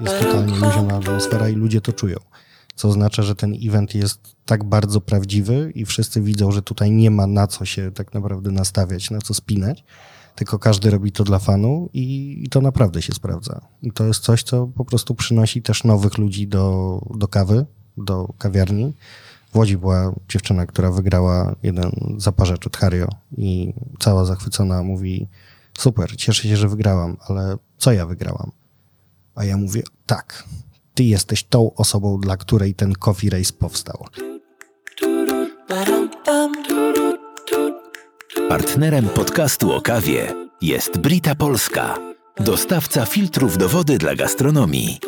Jest totalnie luźna atmosfera i ludzie to czują. Co oznacza, że ten event jest tak bardzo prawdziwy i wszyscy widzą, że tutaj nie ma na co się tak naprawdę nastawiać, na co spinać, tylko każdy robi to dla fanu i, to naprawdę się sprawdza. I to jest coś, co po prostu przynosi też nowych ludzi do, do kawy, do kawiarni. W Łodzi była dziewczyna, która wygrała jeden zaparzacz od Hario i cała zachwycona mówi super, cieszę się, że wygrałam, ale co ja wygrałam? A ja mówię, tak, ty jesteś tą osobą, dla której ten coffee race powstał. Partnerem podcastu o kawie jest Brita Polska, dostawca filtrów do wody dla gastronomii.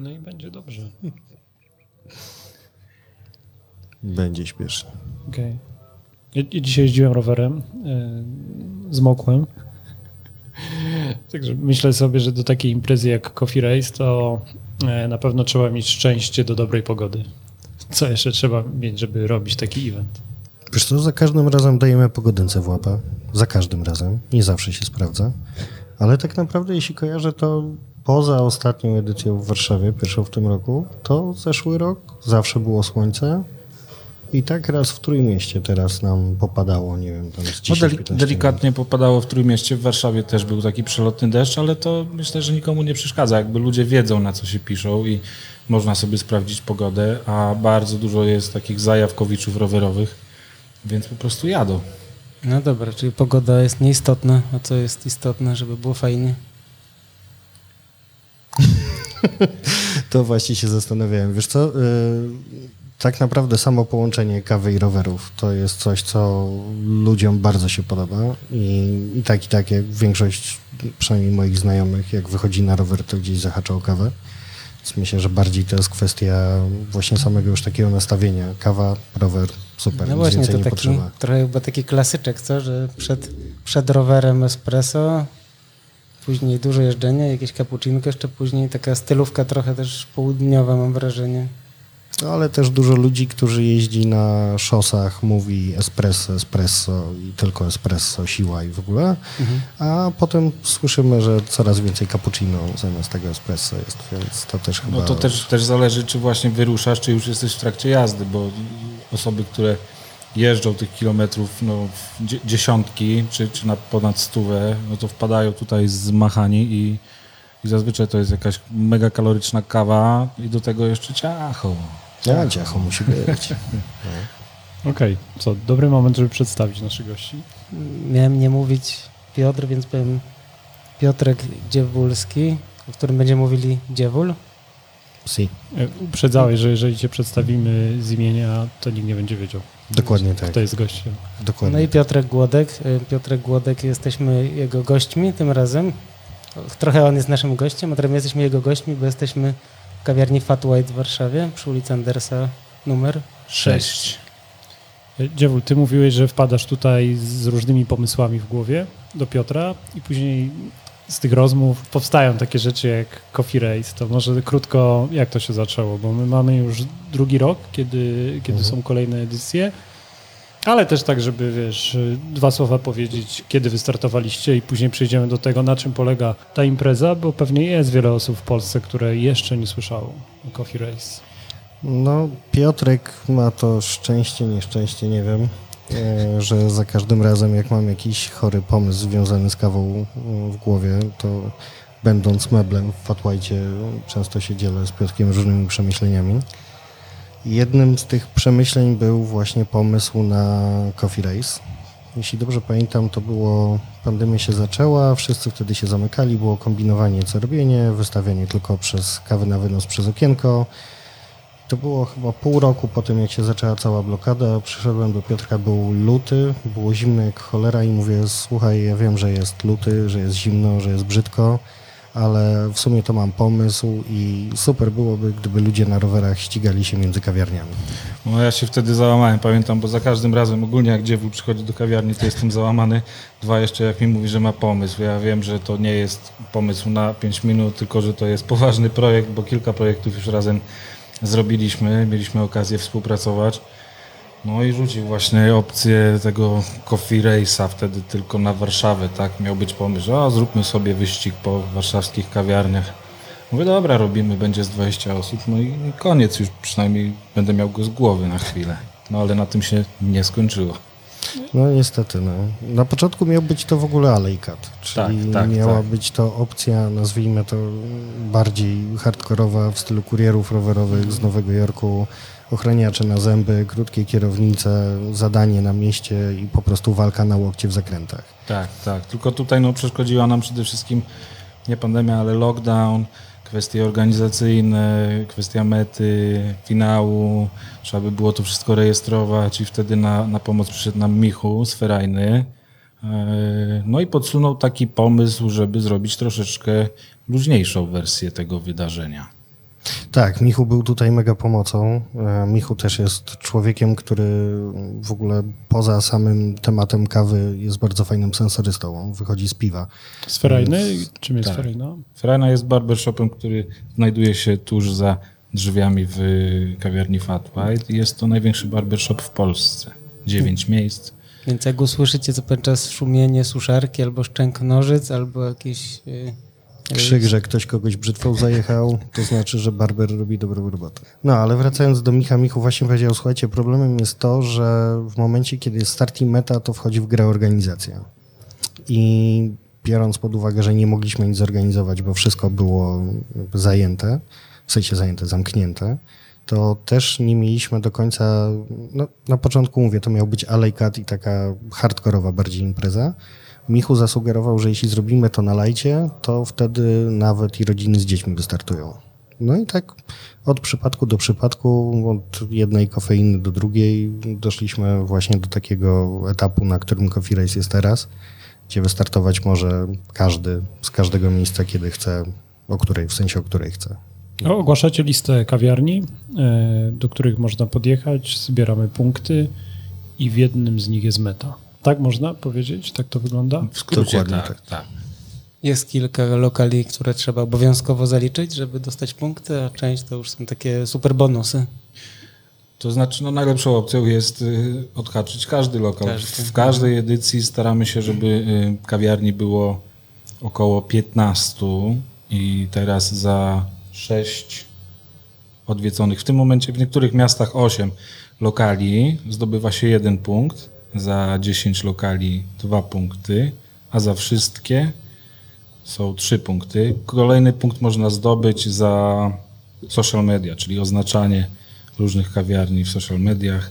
No i będzie dobrze. Będzie śpiesznie. Okej. Ja, ja dzisiaj jeździłem rowerem, yy, zmokłem. Także myślę sobie, że do takiej imprezy jak Coffee Race to e, na pewno trzeba mieć szczęście do dobrej pogody. Co jeszcze trzeba mieć, żeby robić taki event? Wiesz co, za każdym razem dajemy pogodynce w łapę. Za każdym razem. Nie zawsze się sprawdza. Ale tak naprawdę, jeśli kojarzę, to poza ostatnią edycją w Warszawie, pierwszą w tym roku, to zeszły rok zawsze było słońce. I tak raz w Trójmieście teraz nam popadało, nie wiem, tam z No 10 deli- delikatnie popadało w Trójmieście, w Warszawie też był taki przelotny deszcz, ale to myślę, że nikomu nie przeszkadza. Jakby ludzie wiedzą, na co się piszą i można sobie sprawdzić pogodę, a bardzo dużo jest takich zajawkowiczów rowerowych, więc po prostu jadą. No dobra, czyli pogoda jest nieistotna, a co jest istotne, żeby było fajnie? To właśnie się zastanawiałem. Wiesz co, yy, tak naprawdę samo połączenie kawy i rowerów to jest coś, co ludziom bardzo się podoba i, i tak i tak jak większość, przynajmniej moich znajomych, jak wychodzi na rower, to gdzieś zahacza o kawę. Więc myślę, że bardziej to jest kwestia właśnie samego już takiego nastawienia. Kawa, rower, super, No nic właśnie, więcej to nie taki, potrzeba. trochę chyba taki klasyczek, co? Że przed, przed rowerem espresso, później dużo jeżdżenia, jakieś cappuccino, jeszcze później taka stylówka trochę też południowa mam wrażenie. No, ale też dużo ludzi, którzy jeździ na szosach, mówi espresso, espresso i tylko espresso, siła i w ogóle, a potem słyszymy, że coraz więcej cappuccino zamiast tego espresso jest, więc to też chyba... No to też, też zależy, czy właśnie wyruszasz, czy już jesteś w trakcie jazdy, bo osoby, które jeżdżą tych kilometrów no, dziesiątki, czy, czy na ponad stówę, no to wpadają tutaj zmachani i, i zazwyczaj to jest jakaś mega kaloryczna kawa i do tego jeszcze ciacho. Ja, ciacho musi być. Okej, co, dobry moment, żeby przedstawić naszych gości. Miałem nie mówić Piotr, więc powiem Piotrek Dziewulski, o którym będziemy mówili Dziewul. Si, E, Uprzedzałeś, że jeżeli cię przedstawimy z imienia, to nikt nie będzie wiedział, dokładnie tak. kto jest gościem. Dokładnie. No i Piotrek Głodek. Y, Piotrek Głodek, jesteśmy jego gośćmi tym razem. Trochę on jest naszym gościem, a teraz my jesteśmy jego gośćmi, bo jesteśmy w kawiarni Fat White w Warszawie przy ulicy Andersa numer Sześć. E, Dziewul, ty mówiłeś, że wpadasz tutaj z różnymi pomysłami w głowie do Piotra i później z tych rozmów powstają takie rzeczy jak Coffee Race. To może krótko, jak to się zaczęło, bo my mamy już drugi rok, kiedy, kiedy są kolejne edycje, ale też tak, żeby wiesz, dwa słowa powiedzieć, kiedy wystartowaliście i później przejdziemy do tego, na czym polega ta impreza, bo pewnie jest wiele osób w Polsce, które jeszcze nie słyszało o Coffee Race. No, Piotrek ma to szczęście, nieszczęście, nie wiem, że za każdym razem, jak mam jakiś chory pomysł związany z kawą e, w głowie, to będąc meblem w Fatłajcie, często się dzielę z Piotrkiem różnymi przemyśleniami. Jednym z tych przemyśleń był właśnie pomysł na Coffee Race. Jeśli dobrze pamiętam, to było, pandemia się zaczęła, wszyscy wtedy się zamykali, było kombinowanie co robienie, wystawianie tylko przez kawy na wynos przez okienko. To było chyba pół roku po tym, jak się zaczęła cała blokada. Przyszedłem do Piotrka, był luty, było zimno jak cholera i mówię, słuchaj, ja wiem, że jest luty, że jest zimno, że jest brzydko, ale w sumie to mam pomysł i super byłoby, gdyby ludzie na rowerach ścigali się między kawiarniami. No ja się wtedy załamałem, pamiętam, bo za każdym razem, ogólnie jak dziewul przychodzi do kawiarni, to jestem załamany. Dwa jeszcze jak mi mówi, że ma pomysł. Ja wiem, że to nie jest pomysł na 5 minut, tylko że to jest poważny projekt, bo kilka projektów już razem zrobiliśmy, mieliśmy okazję współpracować. No i rzucił właśnie opcję tego Coffee Race'a wtedy tylko na Warszawę, tak? Miał być pomysł, a, zróbmy sobie wyścig po warszawskich kawiarniach. Mówię, dobra, robimy, będzie z 20 osób, no i koniec już, przynajmniej będę miał go z głowy na chwilę. No ale na tym się nie skończyło. No niestety, no. Na początku miał być to w ogóle alejkat, czyli Tak, tak, miała tak. być to opcja, nazwijmy to bardziej hardkorowa w stylu kurierów rowerowych z Nowego Jorku, ochraniacze na zęby, krótkie kierownice, zadanie na mieście i po prostu walka na łokcie w zakrętach. Tak, tak. Tylko tutaj no, przeszkodziła nam przede wszystkim nie pandemia, ale lockdown, kwestie organizacyjne, kwestia mety, finału. Trzeba by było to wszystko rejestrować i wtedy na, na pomoc przyszedł nam Michu z Ferajny. E, No i podsunął taki pomysł, żeby zrobić troszeczkę luźniejszą wersję tego wydarzenia. Tak, Michu był tutaj mega pomocą. E, Michu też jest człowiekiem, który w ogóle poza samym tematem kawy jest bardzo fajnym sensorystą. On wychodzi z piwa. Sferajny? Czym jest tak. sferajna? Ferajna jest barbershopem, który znajduje się tuż za drzwiami w kawiarni Fat White jest to największy barbershop w Polsce. Dziewięć miejsc. Więc jak usłyszycie co pewien czas szumienie suszarki albo szczęk nożyc, albo jakieś... Yy, Krzyk, że ktoś kogoś brzytwą zajechał, to znaczy, że barber robi dobrą robotę. No, ale wracając do Micha, Michu właśnie powiedział, słuchajcie, problemem jest to, że w momencie, kiedy jest start i meta, to wchodzi w grę organizacja. I biorąc pod uwagę, że nie mogliśmy nic zorganizować, bo wszystko było zajęte, w sensie zajęte, zamknięte, to też nie mieliśmy do końca, no, na początku mówię, to miał być alejkat i taka hardkorowa bardziej impreza. Michu zasugerował, że jeśli zrobimy to na lajcie, to wtedy nawet i rodziny z dziećmi wystartują. No i tak od przypadku do przypadku, od jednej kofeiny do drugiej doszliśmy właśnie do takiego etapu, na którym Coffee Race jest teraz, gdzie wystartować może każdy z każdego miejsca, kiedy chce, o której, w sensie o której chce. O, Ogłaszacie listę kawiarni, e, do których można podjechać, zbieramy punkty i w jednym z nich jest meta. Tak można powiedzieć? Tak to wygląda? W skrócie Dokładnie tak, tak. tak. Jest kilka lokali, które trzeba obowiązkowo zaliczyć, żeby dostać punkty, a część to już są takie super bonusy. To znaczy, no najlepszą opcją jest y, odhaczyć każdy lokal. Każdy. W każdej edycji staramy się, żeby y, kawiarni było około 15 i teraz za 6 odwiedzonych, w tym momencie w niektórych miastach 8 lokali zdobywa się jeden punkt, za 10 lokali dwa punkty, a za wszystkie są trzy punkty. Kolejny punkt można zdobyć za social media, czyli oznaczanie różnych kawiarni w social mediach.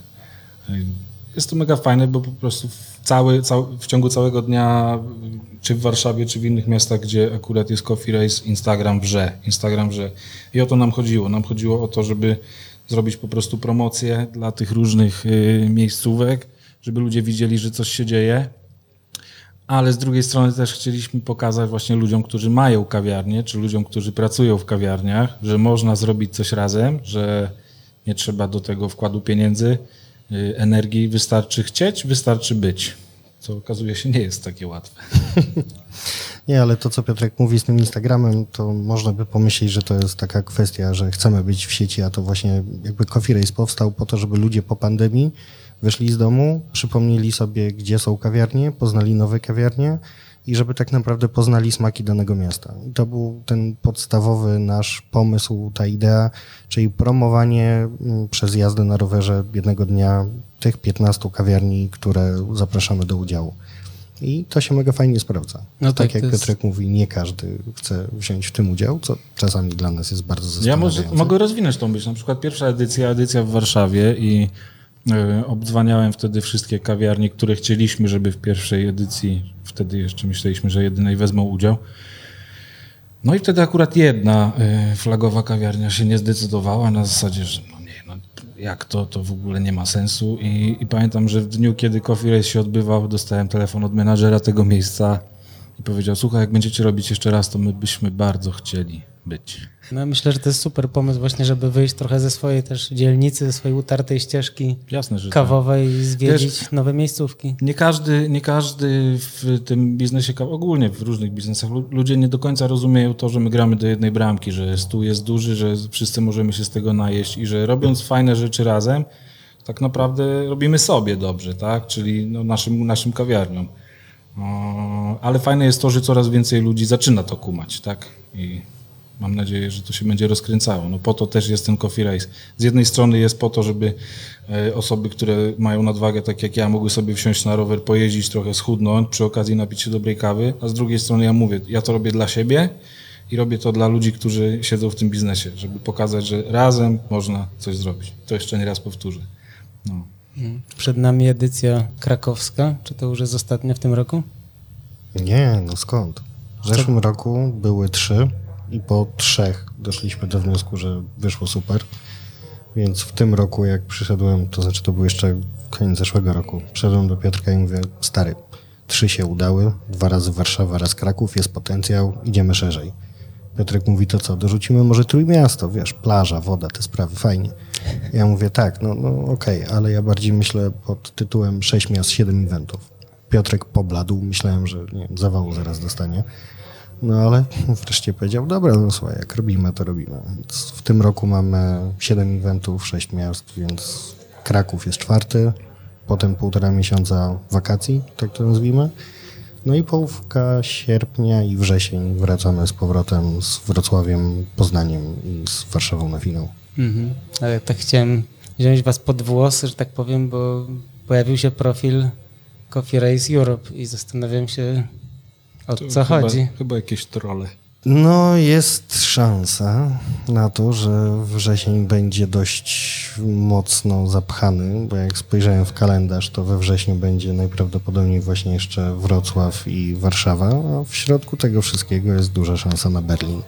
Jest to mega fajne, bo po prostu w, cały, w ciągu całego dnia, czy w Warszawie, czy w innych miastach, gdzie akurat jest Coffee Race, Instagram wrze, Instagram wrze. I o to nam chodziło. Nam chodziło o to, żeby zrobić po prostu promocję dla tych różnych y, miejscówek, żeby ludzie widzieli, że coś się dzieje. Ale z drugiej strony też chcieliśmy pokazać właśnie ludziom, którzy mają kawiarnię, czy ludziom, którzy pracują w kawiarniach, że można zrobić coś razem, że nie trzeba do tego wkładu pieniędzy, y, energii, wystarczy chcieć, wystarczy być. Co okazuje się nie jest takie łatwe. Nie, ale to, co Piotrek mówi z tym Instagramem, to można by pomyśleć, że to jest taka kwestia, że chcemy być w sieci, a to właśnie jakby Coffee Race powstał po to, żeby ludzie po pandemii wyszli z domu, przypomnieli sobie, gdzie są kawiarnie, poznali nowe kawiarnie i żeby tak naprawdę poznali smaki danego miasta. I to był ten podstawowy nasz pomysł, ta idea, czyli promowanie mm, przez jazdę na rowerze jednego dnia tych 15 kawiarni, które zapraszamy do udziału. I to się mega fajnie sprawdza. No tak, tak, jak jest- Piotrek mówi, nie każdy chce wziąć w tym udział, co czasami dla nas jest bardzo Ja zastanawiające. może, mogę rozwinąć tą myśl. Na przykład pierwsza edycja, edycja w Warszawie i obdzwaniałem wtedy wszystkie kawiarnie, które chcieliśmy, żeby w pierwszej edycji, wtedy jeszcze myśleliśmy, że jedynej wezmą udział. No i wtedy akurat jedna y, flagowa kawiarnia się nie zdecydowała na zasadzie, że no nie, no jak to, to w ogóle nie ma sensu. I, I pamiętam, że w dniu, kiedy Coffee Race się odbywał, dostałem telefon od menadżera tego miejsca i powiedział, słuchaj, jak będziecie robić jeszcze raz, to my byśmy bardzo chcieli być. No myślę, że to jest super pomysł właśnie, żeby wyjść trochę ze swojej też dzielnicy, ze swojej utartej ścieżki Jasne, że tak. kawowej i zwiedzić nowe miejscówki. Nie każdy, nie każdy w tym biznesie, ogólnie w różnych biznesach, lu- ludzie nie do końca rozumieją to, że my gramy do jednej bramki, że stół jest duży, że wszyscy możemy się z tego najeść i że robiąc fajne rzeczy razem, tak naprawdę robimy sobie dobrze, tak? Czyli no naszym, naszym kawiarniom. O, Ale fajne jest to, że coraz więcej ludzi zaczyna to kumać, tak? I mam nadzieję, że to się będzie rozkręcało. No po to też jest ten Coffee Race. Z jednej strony jest po to, żeby e, osoby, które mają nadwagę, tak jak ja, mogły sobie wsiąść na rower, pojeździć, trochę schudnąć, przy okazji napić się dobrej kawy, a z drugiej strony ja mówię, ja to robię dla siebie i robię to dla ludzi, którzy siedzą w tym biznesie, żeby pokazać, że razem można coś zrobić. To jeszcze nie raz powtórzę. No. Przed nami edycja krakowska. Czy to już jest ostatnia w tym roku? Nie, no skąd? W zeszłym roku były trzy i po trzech doszliśmy do wniosku, że wyszło super. Więc w tym roku, jak przyszedłem, to znaczy to był jeszcze koniec zeszłego roku, przyszedłem do Piotrka i mówię, stary, trzy się udały, dwa razy Warszawa, raz Kraków, jest potencjał, idziemy szerzej. Piotrek mówi, to co, dorzucimy może Trójmiasto, wiesz, plaża, woda, te sprawy, fajnie. Ja mówię, tak, no, no okej, ale ja bardziej myślę pod tytułem 6 miast, 7 eventów. Piotrek pobladł, myślałem, że nie wiem, zawału zaraz dostanie. No ale wreszcie powiedział, dobra, no słuchaj, jak robimy, to robimy. Więc w tym roku mamy 7 eventów, 6 miast, więc Kraków jest czwarty, potem półtora miesiąca wakacji, tak to nazwijmy. No i połówka sierpnia i wrzesień wracamy z powrotem z Wrocławiem, Poznaniem i z Warszawą na finał. Mhm. Ale tak chciałem wziąć was pod włos, że tak powiem, bo pojawił się profil Coffee Race Europe i zastanawiam się, o To co chyba, chodzi. Chyba jakieś trole. No, jest szansa na to, że wrzesień będzie dość mocno zapchany, bo jak spojrzałem w kalendarz, to we wrześniu będzie najprawdopodobniej właśnie jeszcze Wrocław i Warszawa, a w środku tego wszystkiego jest duża szansa na Berlin.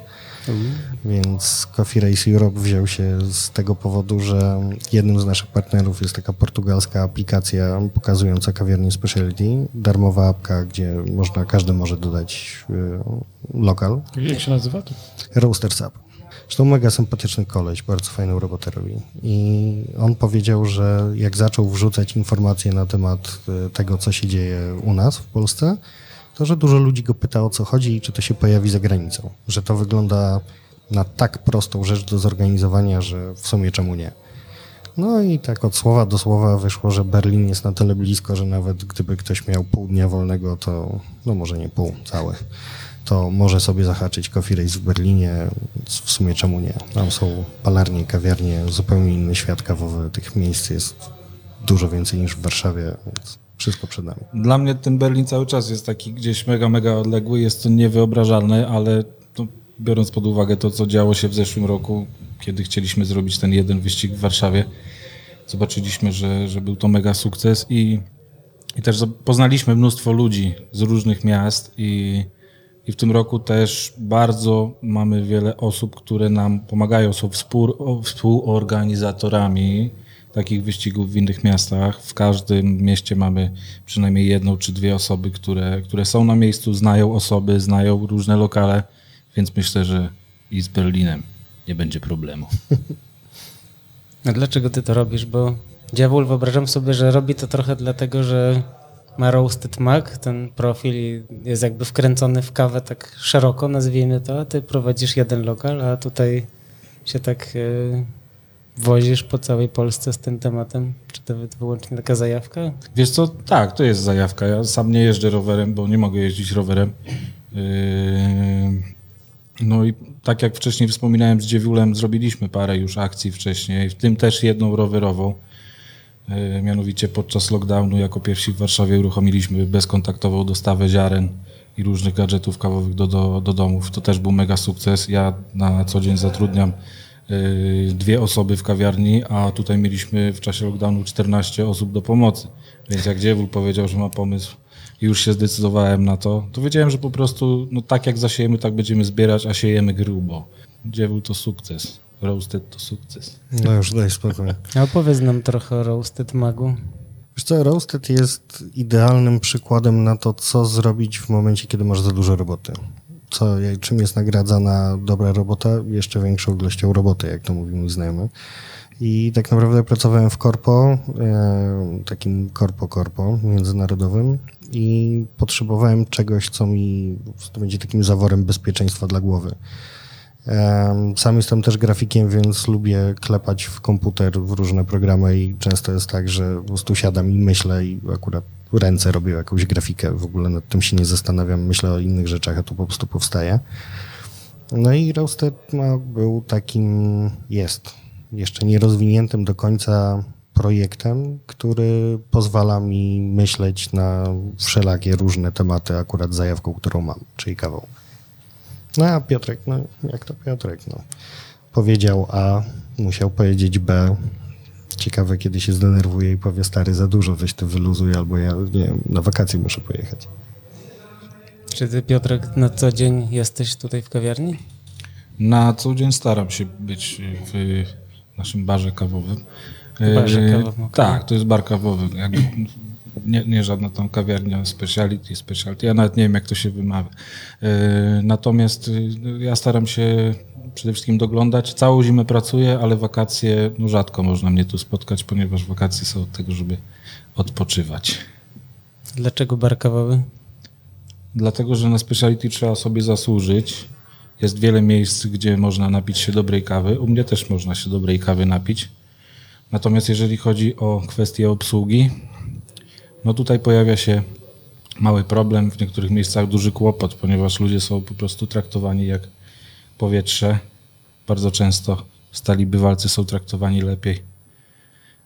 Więc Coffee Race Europe wziął się z tego powodu, że jednym z naszych partnerów jest taka portugalska aplikacja pokazująca kawiarnię specialty, darmowa apka, gdzie można, każdy może dodać y, lokal, Jak się nazywa? To? Roasters Up. Zresztą mega sympatyczny koleś, bardzo fajną robotę robi. I on powiedział, że jak zaczął wrzucać informacje na temat y, tego, co się dzieje u nas w Polsce, to że dużo ludzi go pyta o co chodzi i czy to się pojawi za granicą. Że to wygląda na tak prostą rzecz do zorganizowania, że w sumie czemu nie. No i tak od słowa do słowa wyszło, że Berlin jest na tyle blisko, że nawet gdyby ktoś miał pół dnia wolnego, to no może nie pół, cały, to może sobie zahaczyć Coffee Race w Berlinie, w sumie czemu nie. Tam są palarnie, kawiarnie, zupełnie inny świat kawowy, tych miejsc jest dużo więcej niż w Warszawie, więc wszystko przed nami. Dla mnie ten Berlin cały czas jest taki gdzieś mega, mega odległy, jest to niewyobrażalne, ale to, biorąc pod uwagę to, co działo się w zeszłym roku, kiedy chcieliśmy zrobić ten jeden wyścig w Warszawie, zobaczyliśmy, że, że był to mega sukces i, i też poznaliśmy mnóstwo ludzi z różnych miast i, i w tym roku też bardzo mamy wiele osób, które nam pomagają, są współ, współorganizatorami takich wyścigów w innych miastach. W każdym mieście mamy przynajmniej jedną czy dwie osoby, które, które są na miejscu, znają osoby, znają różne lokale, więc myślę, że i z Berlinem nie będzie problemu. A dlaczego ty to robisz? Bo Dziewul wyobrażam sobie, że robi to trochę dlatego, że ma Roasted Mac, ten profil jest jakby wkręcony w kawę tak szeroko, nazwijmy to, a ty prowadzisz jeden lokal, a tutaj się tak e, wozisz po całej Polsce z tym tematem. Czy to wy- wyłącznie taka zajawka? Wiesz co, tak, to jest zajawka. Ja sam nie jeżdżę rowerem, bo nie mogę jeździć rowerem. Yy, No i tak jak wcześniej wspominałem z Dziewiulem, zrobiliśmy parę już akcji wcześniej, w tym też jedną rowerową. Yy, Mianowicie podczas lockdownu jako pierwsi w Warszawie uruchomiliśmy bezkontaktową dostawę ziaren i różnych gadżetów kawowych do, do, do domów. To też był mega sukces. Ja na co dzień zatrudniam dwie osoby w kawiarni, a tutaj mieliśmy w czasie lockdownu 14 osób do pomocy. Więc jak Dziewul powiedział, że ma pomysł i już się zdecydowałem na to, to wiedziałem, że po prostu no tak jak zasiejemy, tak będziemy zbierać, a siejemy grubo. Dziewul to sukces. Roasted to sukces. No już daj spokój. A opowiedz nam trochę o Roasted Magu. Wiesz co, Roasted jest idealnym przykładem na to, co zrobić w momencie, kiedy masz za dużo roboty. Co, czym jest nagradzana dobra robota? Jeszcze większą ilością roboty, jak to mówi mój znajomy. I tak naprawdę pracowałem w korpo, e, takim korpo-korpo międzynarodowym i potrzebowałem czegoś, co mi to będzie takim zaworem bezpieczeństwa dla głowy. Em, Sam jestem też grafikiem, więc lubię klepać w komputer w różne programy i często jest tak, że po prostu siadam i myślę i akurat ręce robią jakąś grafikę, w ogóle nad tym się nie zastanawiam, myślę o innych rzeczach, a tu po prostu powstaje. No i Roasted no, był takim, jest, jeszcze nierozwiniętym do końca projektem, który pozwala mi myśleć na wszelakie różne tematy akurat zajawką, którą mam, czyli kawą. No a Piotrek, no jak to Piotrek, no. Powiedział A, musiał powiedzieć B. Ciekawe, kiedy się zdenerwuje i powie, stary, za dużo, weź to wyluzuj, albo ja, nie wiem, na wakacje muszę pojechać. Czy ty, Piotrek, na co dzień jesteś tutaj w kawiarni? Na co dzień staram się być w naszym barze kawowym. Barze E, kawowym, okej. Tak, to jest bar kawowy. Jakby nie, nie żadna tam kawiarnia speciality, specialty. Ja nawet nie wiem, jak to się wymawia. E, Natomiast e, ja staram się przede wszystkim doglądać. Całą zimę pracuję, ale wakacje no rzadko można mnie tu spotkać, ponieważ wakacje są od tego, żeby odpoczywać. Dlaczego bar kawowy? Dlatego, że na speciality trzeba sobie zasłużyć. Jest wiele miejsc, gdzie można napić się dobrej kawy. U mnie też można się dobrej kawy napić. Natomiast jeżeli chodzi o kwestię obsługi, no tutaj pojawia się mały problem, w niektórych miejscach duży kłopot, ponieważ ludzie są po prostu traktowani jak powietrze. Bardzo często stali bywalcy są traktowani lepiej.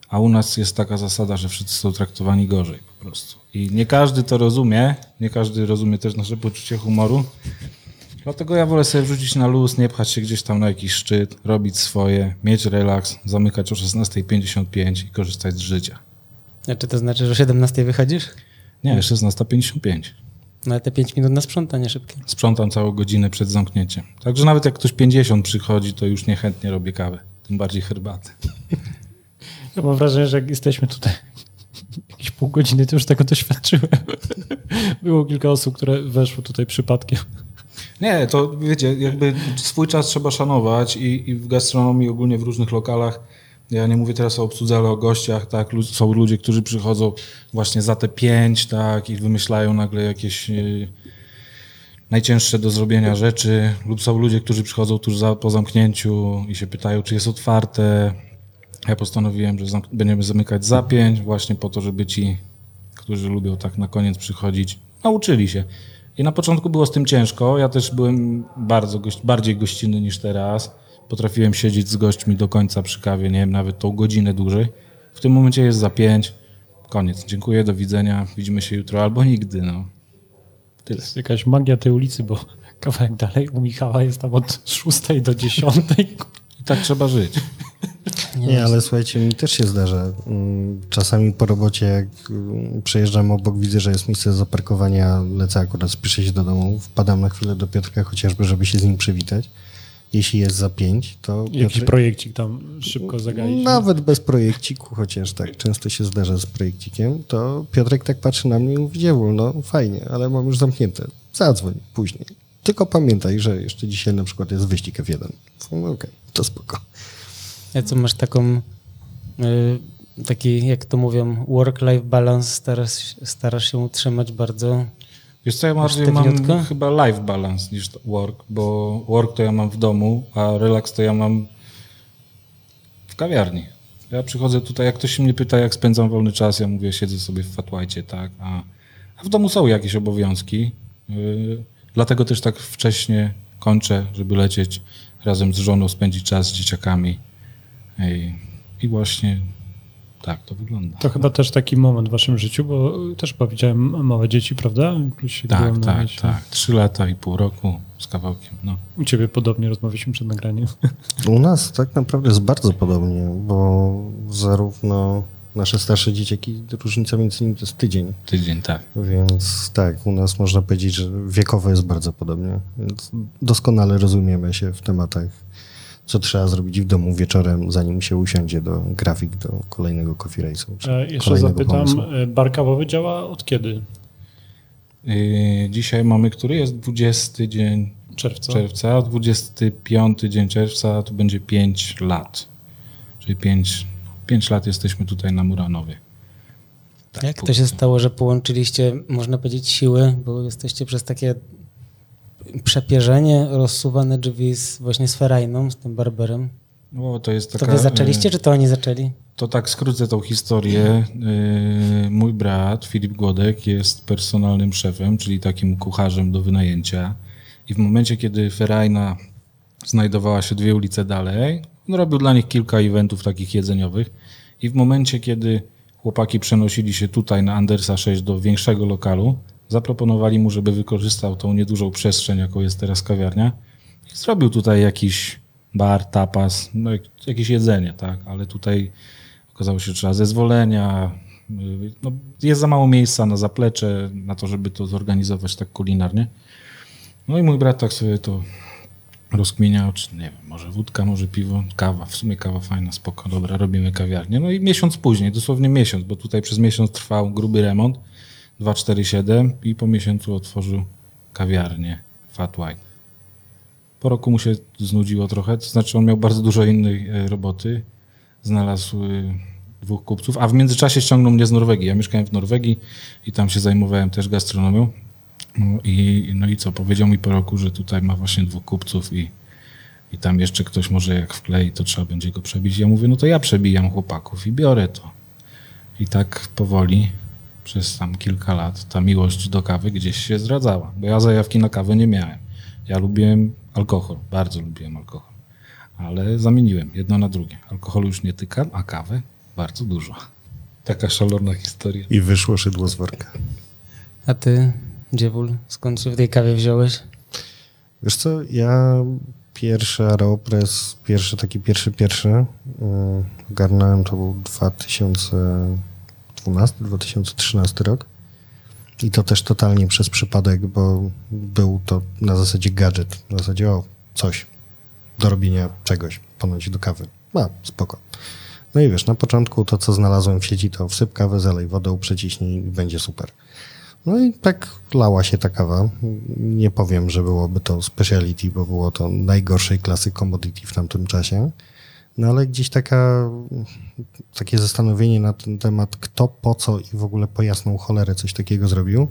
A u nas jest taka zasada, że wszyscy są traktowani gorzej po prostu. I nie każdy to rozumie, nie każdy rozumie też nasze poczucie humoru. Dlatego ja wolę sobie wrzucić na luz, nie pchać się gdzieś tam na jakiś szczyt, robić swoje, mieć relaks, zamykać o 16.55 i korzystać z życia. A czy to znaczy, że o 17 wychodzisz? Nie, 16.55. No ale te 5 minut na sprzątanie szybkie. Sprzątam całą godzinę przed zamknięciem. Także nawet jak ktoś 50 przychodzi, to już niechętnie robię kawę. Tym bardziej herbaty. Ja mam wrażenie, że jak jesteśmy tutaj jakieś pół godziny, to już tego doświadczyłem. Było kilka osób, które weszło tutaj przypadkiem. Nie, to wiecie, jakby swój czas trzeba szanować i, i w gastronomii, ogólnie w różnych lokalach, ja nie mówię teraz o obsłudze, ale o gościach, tak, są ludzie, którzy przychodzą właśnie za te pięć, tak, i wymyślają nagle jakieś yy, najcięższe do zrobienia rzeczy, lub są ludzie, którzy przychodzą tuż za, po zamknięciu i się pytają, czy jest otwarte. Ja postanowiłem, że będziemy zamykać za pięć, właśnie po to, żeby ci, którzy lubią tak na koniec przychodzić, nauczyli się. I na początku było z tym ciężko. Ja też byłem bardzo bardziej gościnny niż teraz. Potrafiłem siedzieć z gośćmi do końca przy kawie, nie wiem, nawet tą godzinę dłużej. W tym momencie jest za pięć. Koniec. Dziękuję, do widzenia. Widzimy się jutro albo nigdy. No. Tyle. jest jakaś magia tej ulicy, bo kawałek dalej u Michała jest tam od 6 do 10. I tak trzeba żyć. Nie, ale słuchajcie, mi też się zdarza. Mm, Czasami po robocie, jak mm, przejeżdżam obok, widzę, że jest miejsce do zaparkowania, lecę akurat, spieszę się do domu, wpadam na chwilę do Piotrka, chociażby, żeby się z nim przywitać. Jeśli jest za pięć, to Jakiś Piotrek- projekcik tam szybko zagaić. Nawet bez projekciku, chociaż tak często się zdarza z projekcikiem, to Piotrek tak patrzy na mnie i mówi, dziewul, no fajnie, ale mam już zamknięte. Zadzwoń później. Tylko pamiętaj, że jeszcze dzisiaj na przykład jest wyścig F1. No, Okej, to spoko. A co masz taką, y, taki, jak to mówią, work-life balance, starasz, starasz się utrzymać bardzo. Wiesz co, ja bardziej mam chyba life balance niż work, bo work to ja mam w domu, a relaks to ja mam w kawiarni. Ja przychodzę tutaj, jak ktoś się mnie pyta, jak spędzam wolny czas, ja mówię, siedzę sobie w Fatwajcie, tak, a, a w domu są jakieś obowiązki, yy, dlatego też tak wcześnie kończę, żeby lecieć razem z żoną, spędzić czas z dzieciakami. I, i właśnie tak to wygląda. To chyba też taki moment w waszym życiu, bo też chyba widziałem małe dzieci, prawda? Tak, tak, myśli. tak. Trzy lata i pół roku z kawałkiem, no. U ciebie podobnie rozmawialiśmy przed nagraniem. U nas tak naprawdę jest bardzo podobnie, bo zarówno nasze starsze dzieciaki, różnica między nimi to jest tydzień. Tydzień, tak. Więc tak, u nas można powiedzieć, że wiekowo jest bardzo podobnie. Więc doskonale rozumiemy się w tematach co trzeba zrobić w domu wieczorem, zanim się usiądzie do grafik do kolejnego coffee race'u. E, Jeszcze zapytam, pomysłu. e, bar kawowy działa od kiedy? Yy, dzisiaj mamy, który jest 20 dzień Czerwca? czerwca, 25 dzień czerwca to będzie 5 lat. Czyli 5, 5 lat jesteśmy tutaj na Muranowie. Tak, Jak to się stało, że połączyliście, można powiedzieć, siły, bo jesteście przez takie przepierzenie rozsuwane drzwi z, właśnie z Ferajną, z tym barberem. No, to jest To taka, wy zaczęliście, yy, czy to oni zaczęli? To tak skrócę tą historię. Yy, Mój brat Filip Głodek jest personalnym szefem, czyli takim kucharzem do wynajęcia. I w momencie, kiedy Ferajna znajdowała się dwie ulice dalej, on robił dla nich kilka eventów takich jedzeniowych. I w momencie, kiedy chłopaki przenosili się tutaj na Andersa 6 do większego lokalu, zaproponowali mu, żeby wykorzystał tą niedużą przestrzeń, jaką jest teraz kawiarnia zrobił tutaj jakiś bar, tapas, no, jak- jakieś jedzenie, tak, ale tutaj okazało się, że trzeba zezwolenia, y, no, jest za mało miejsca na zaplecze, na to, żeby to zorganizować tak kulinarnie. No i mój brat tak sobie to rozkminiał, czy nie wiem, może wódka, może piwo, kawa, w sumie kawa fajna, spoko, dobra, robimy kawiarnię. No i miesiąc później, dosłownie miesiąc, bo tutaj przez miesiąc trwał gruby remont, 247 i po miesiącu otworzył kawiarnię Fat White. Po roku mu się znudziło trochę, to znaczy on miał bardzo dużo innej e, roboty. Znalazł y, dwóch kupców, a w międzyczasie ściągnął mnie z Norwegii. Ja mieszkałem w Norwegii i tam się zajmowałem też gastronomią. No i, no i co, powiedział mi po roku, że tutaj ma właśnie dwóch kupców i, i tam jeszcze ktoś może jak wklei, to trzeba będzie go przebić. Ja mówię, no to ja przebijam chłopaków i biorę to. I tak powoli przez tam kilka lat ta miłość do kawy gdzieś się zdradzała, bo ja zajawki na kawę nie miałem. Ja lubiłem alkohol, bardzo lubiłem alkohol, ale zamieniłem jedno na drugie. Alkoholu już nie tykam, a kawę bardzo dużo. Taka szalona historia. I wyszło szydło z worka. A ty, Dziewul, skąd się w tej kawie wziąłeś? Wiesz co, ja pierwszy Aeropress, pierwszy taki pierwszy, pierwszy yy, ogarnąłem, to był 2012-2013 rok. I to też totalnie przez przypadek, bo był to na zasadzie gadżet, na zasadzie o, coś do robienia czegoś, ponoć do kawy. A, spoko. No i wiesz, na początku to, co znalazłem w sieci, to wsyp kawę, zalej wodą, przeciśnij i będzie super. No i tak lała się ta kawa. Nie powiem, że byłoby to speciality, bo było to najgorszej klasy commodity w tamtym czasie. No ale gdzieś taka, takie zastanowienie na ten temat, kto, po co i w ogóle po jasną cholerę coś takiego zrobił,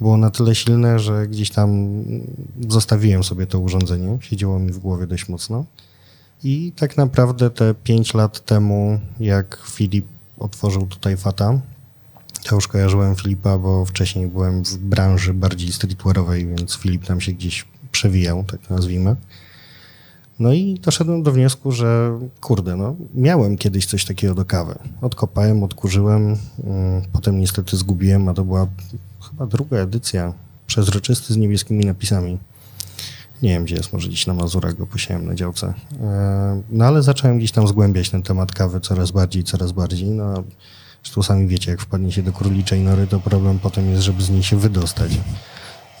było na tyle silne, że gdzieś tam zostawiłem sobie to urządzenie. Siedziało mi w głowie dość mocno. I tak naprawdę te 5 lat temu, jak Filip otworzył tutaj Fata, ja już kojarzyłem Filipa, bo wcześniej byłem w branży bardziej streetwearowej, więc Filip tam się gdzieś przewijał, tak nazwijmy. No i doszedłem do wniosku, że kurde, no, miałem kiedyś coś takiego do kawy. Odkopałem, odkurzyłem, mm, potem niestety zgubiłem, a to była chyba druga edycja, przezroczysty z niebieskimi napisami. Nie wiem, gdzie jest, może gdzieś na Mazurach go posiałem na działce. E, No ale zacząłem gdzieś tam zgłębiać ten temat kawy coraz bardziej, coraz bardziej. No, zresztą sami wiecie, jak wpadnie się do króliczej nory, to problem potem jest, żeby z niej się wydostać.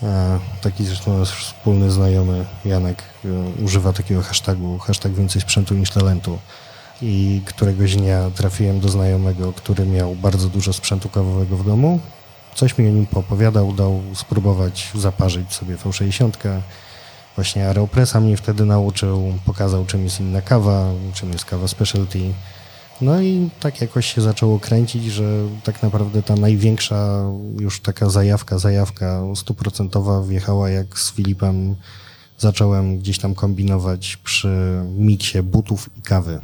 E, Taki zresztą nasz wspólny znajomy Janek e, używa takiego hashtagu, hashtag więcej sprzętu niż talentu. I któregoś dnia trafiłem do znajomego, który miał bardzo dużo sprzętu kawowego w domu. Coś mi o nim poopowiadał, dał spróbować zaparzyć sobie V60. Właśnie Aeropressa mnie wtedy nauczył, pokazał czym jest inna kawa, czym jest kawa specialty. No i tak jakoś się zaczęło kręcić, że tak naprawdę ta największa już taka zajawka, zajawka stuprocentowa wjechała jak z Filipem zacząłem gdzieś tam kombinować przy miksie butów i kawy.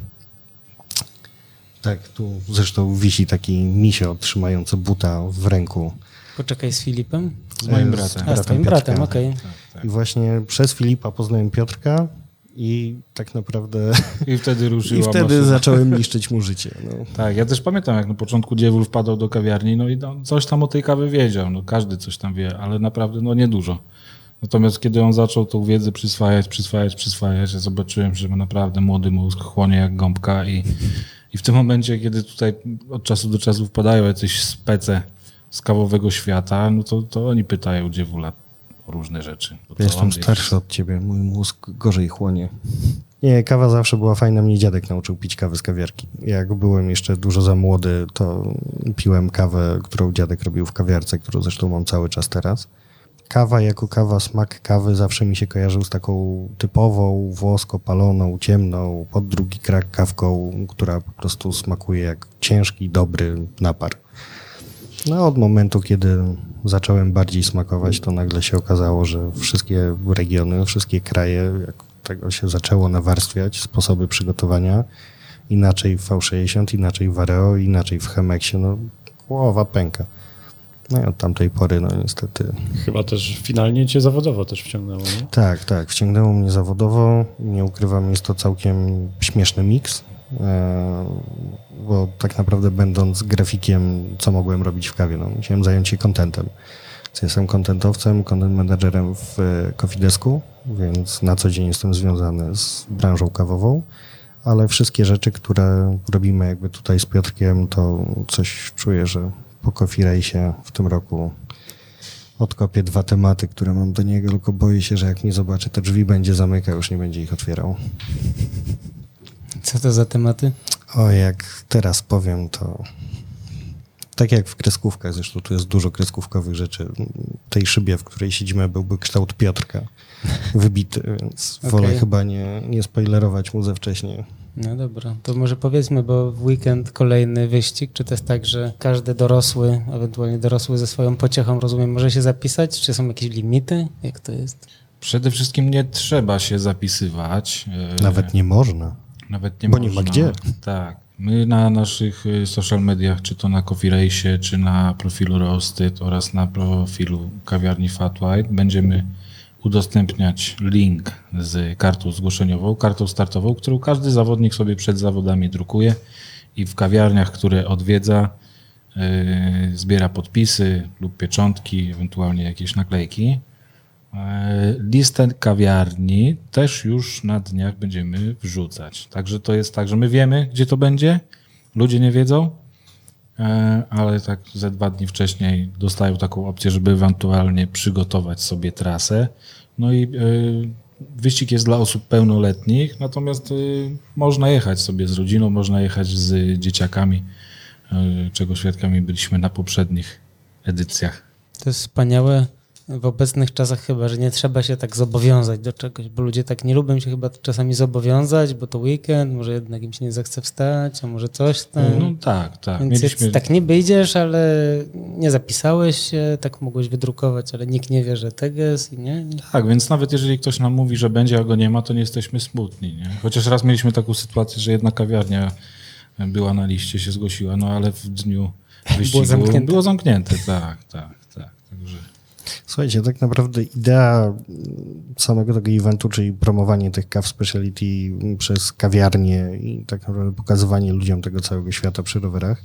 Tak, tu zresztą wisi taki misio trzymający buta w ręku. Poczekaj z Filipem. Z moim E, bratem. A, z twoim Piotrka. bratem, okej. I właśnie przez Filipa poznałem Piotrka i tak naprawdę I wtedy ruszyła i wtedy maszyna. zacząłem niszczyć mu życie. No. Tak, ja też pamiętam, jak na początku Dziewul wpadał do kawiarni, no i no, coś tam o tej kawie wiedział, no każdy coś tam wie, ale naprawdę no niedużo. Natomiast kiedy on zaczął tą wiedzę przyswajać, przyswajać, przyswajać, ja zobaczyłem, że naprawdę młody mózg, chłonie jak gąbka i, i w tym momencie, kiedy tutaj od czasu do czasu wpadają jacyś spece z kawowego świata, no to, to oni pytają Dziewula różne rzeczy. Ja jestem starszy od ciebie, mój mózg gorzej chłonie. Nie, kawa zawsze była fajna. Mnie dziadek nauczył pić kawę z kawiarki. Jak byłem jeszcze dużo za młody, to piłem kawę, którą dziadek robił w kawiarce, którą zresztą mam cały czas teraz. Kawa jako kawa, smak kawy zawsze mi się kojarzył z taką typową, włosko paloną, ciemną, pod drugi krak kawką, która po prostu smakuje jak ciężki, dobry napar. No od momentu, kiedy zacząłem bardziej smakować, to nagle się okazało, że wszystkie regiony, wszystkie kraje, jak tego się zaczęło nawarstwiać, sposoby przygotowania, inaczej w V60, inaczej w Areo, inaczej w Chemexie, no głowa pęka. No i od tamtej pory, no niestety. Chyba też finalnie cię zawodowo też wciągnęło, nie? Tak, tak, wciągnęło mnie zawodowo. Nie ukrywam, jest to całkiem śmieszny miks, bo tak naprawdę będąc grafikiem, co mogłem robić w kawie? No, musiałem zająć się contentem. Więc Jestem contentowcem, content managerem w e, Cofidesku, więc na co dzień jestem związany z branżą kawową, ale wszystkie rzeczy, które robimy jakby tutaj z Piotrkiem, to coś czuję, że po Coffee Race w tym roku odkopię dwa tematy, które mam do niego, tylko boję się, że jak mnie zobaczy, to drzwi będzie zamykał, już nie będzie ich otwierał. Co to za tematy? O, jak teraz powiem, to tak jak w kreskówkach, zresztą tu jest dużo kreskówkowych rzeczy. W tej szybie, w której siedzimy, byłby kształt Piotrka wybity, więc wolę Okej. chyba nie, nie spoilerować mu ze wcześnie. No dobra, to może powiedzmy, bo w weekend kolejny wyścig, czy to jest tak, że każdy dorosły, ewentualnie dorosły ze swoją pociechą, rozumiem, może się zapisać? Czy są jakieś limity? Jak to jest? Przede wszystkim nie trzeba się zapisywać. e, Nawet nie można. Nawet nie bo nie ma gdzie. Tak. My na naszych y, social mediach, czy to na Coffee Race, czy na profilu Roasted oraz na profilu kawiarni Fat White będziemy udostępniać link z kartą zgłoszeniową, kartą startową, którą każdy zawodnik sobie przed zawodami drukuje i w kawiarniach, które odwiedza, y, zbiera podpisy lub pieczątki, ewentualnie jakieś naklejki. E, Listę kawiarni też już na dniach będziemy wrzucać. Także to jest tak, że my wiemy, gdzie to będzie, ludzie nie wiedzą, e, ale tak ze dwa dni wcześniej dostają taką opcję, żeby ewentualnie przygotować sobie trasę. No i e, wyścig jest dla osób pełnoletnich, natomiast można jechać sobie z rodziną, można jechać z dzieciakami, czego świadkami byliśmy na poprzednich edycjach. To jest wspaniałe w obecnych czasach chyba, że nie trzeba się tak zobowiązać do czegoś, bo ludzie tak nie lubią się chyba czasami zobowiązać, bo to weekend, może jednak im się nie zachce wstać, a może coś tam. No tak, tak. Więc Mieliśmy... tak niby idziesz, ale nie zapisałeś się, tak mogłeś wydrukować, ale nikt nie wie, że tego jest i nie. nie. Tak, więc nawet jeżeli ktoś nam mówi, że będzie, a go nie ma, to nie jesteśmy smutni. Nie? Chociaż raz mieliśmy taką sytuację, że jedna kawiarnia była na liście, się zgłosiła, no ale w dniu wyścigu zamknięte. było zamknięte. Tak, tak, Słuchajcie, tak naprawdę idea samego tego eventu, czyli promowanie tych kaw speciality przez kawiarnie i tak naprawdę pokazywanie ludziom tego całego świata przy rowerach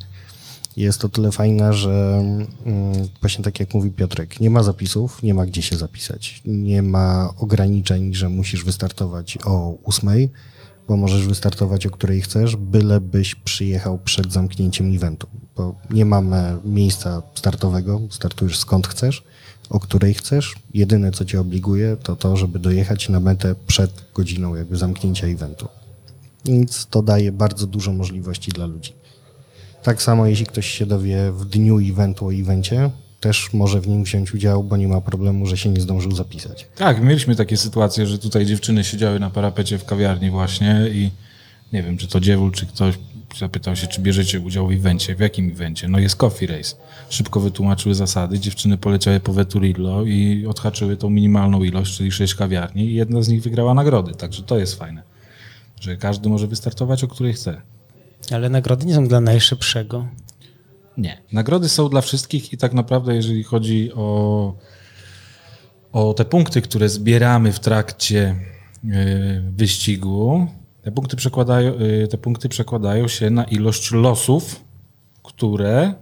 jest o tyle fajna, że mm, właśnie tak jak mówi Piotrek, nie ma zapisów, nie ma gdzie się zapisać. Nie ma ograniczeń, że musisz wystartować o ósmej, bo możesz wystartować o której chcesz, bylebyś przyjechał przed zamknięciem eventu. Bo nie mamy miejsca startowego, startujesz skąd chcesz, o której chcesz. Jedyne, co cię obliguje, to to, żeby dojechać na metę przed godziną jakby zamknięcia eventu. Więc to daje bardzo dużo możliwości dla ludzi. Tak samo, jeśli ktoś się dowie w dniu eventu o evencie, też może w nim wziąć udział, bo nie ma problemu, że się nie zdążył zapisać. tak, mieliśmy takie sytuacje, że tutaj dziewczyny siedziały na parapecie w kawiarni właśnie i nie wiem, czy to dziewul, czy ktoś zapytał się, czy bierzecie udział w evencie. W jakim evencie? No jest Coffee Race. Szybko wytłumaczyły zasady, dziewczyny poleciały po Veturillo i odhaczyły tą minimalną ilość, czyli sześć kawiarni i jedna z nich wygrała nagrody, także to jest fajne, że każdy może wystartować, o której chce. Ale nagrody nie są dla najszybszego. Nie. Nagrody są dla wszystkich i tak naprawdę, jeżeli chodzi o, o te punkty, które zbieramy w trakcie y, wyścigu, te punkty, przekładają, y, te punkty przekładają się na ilość losów, które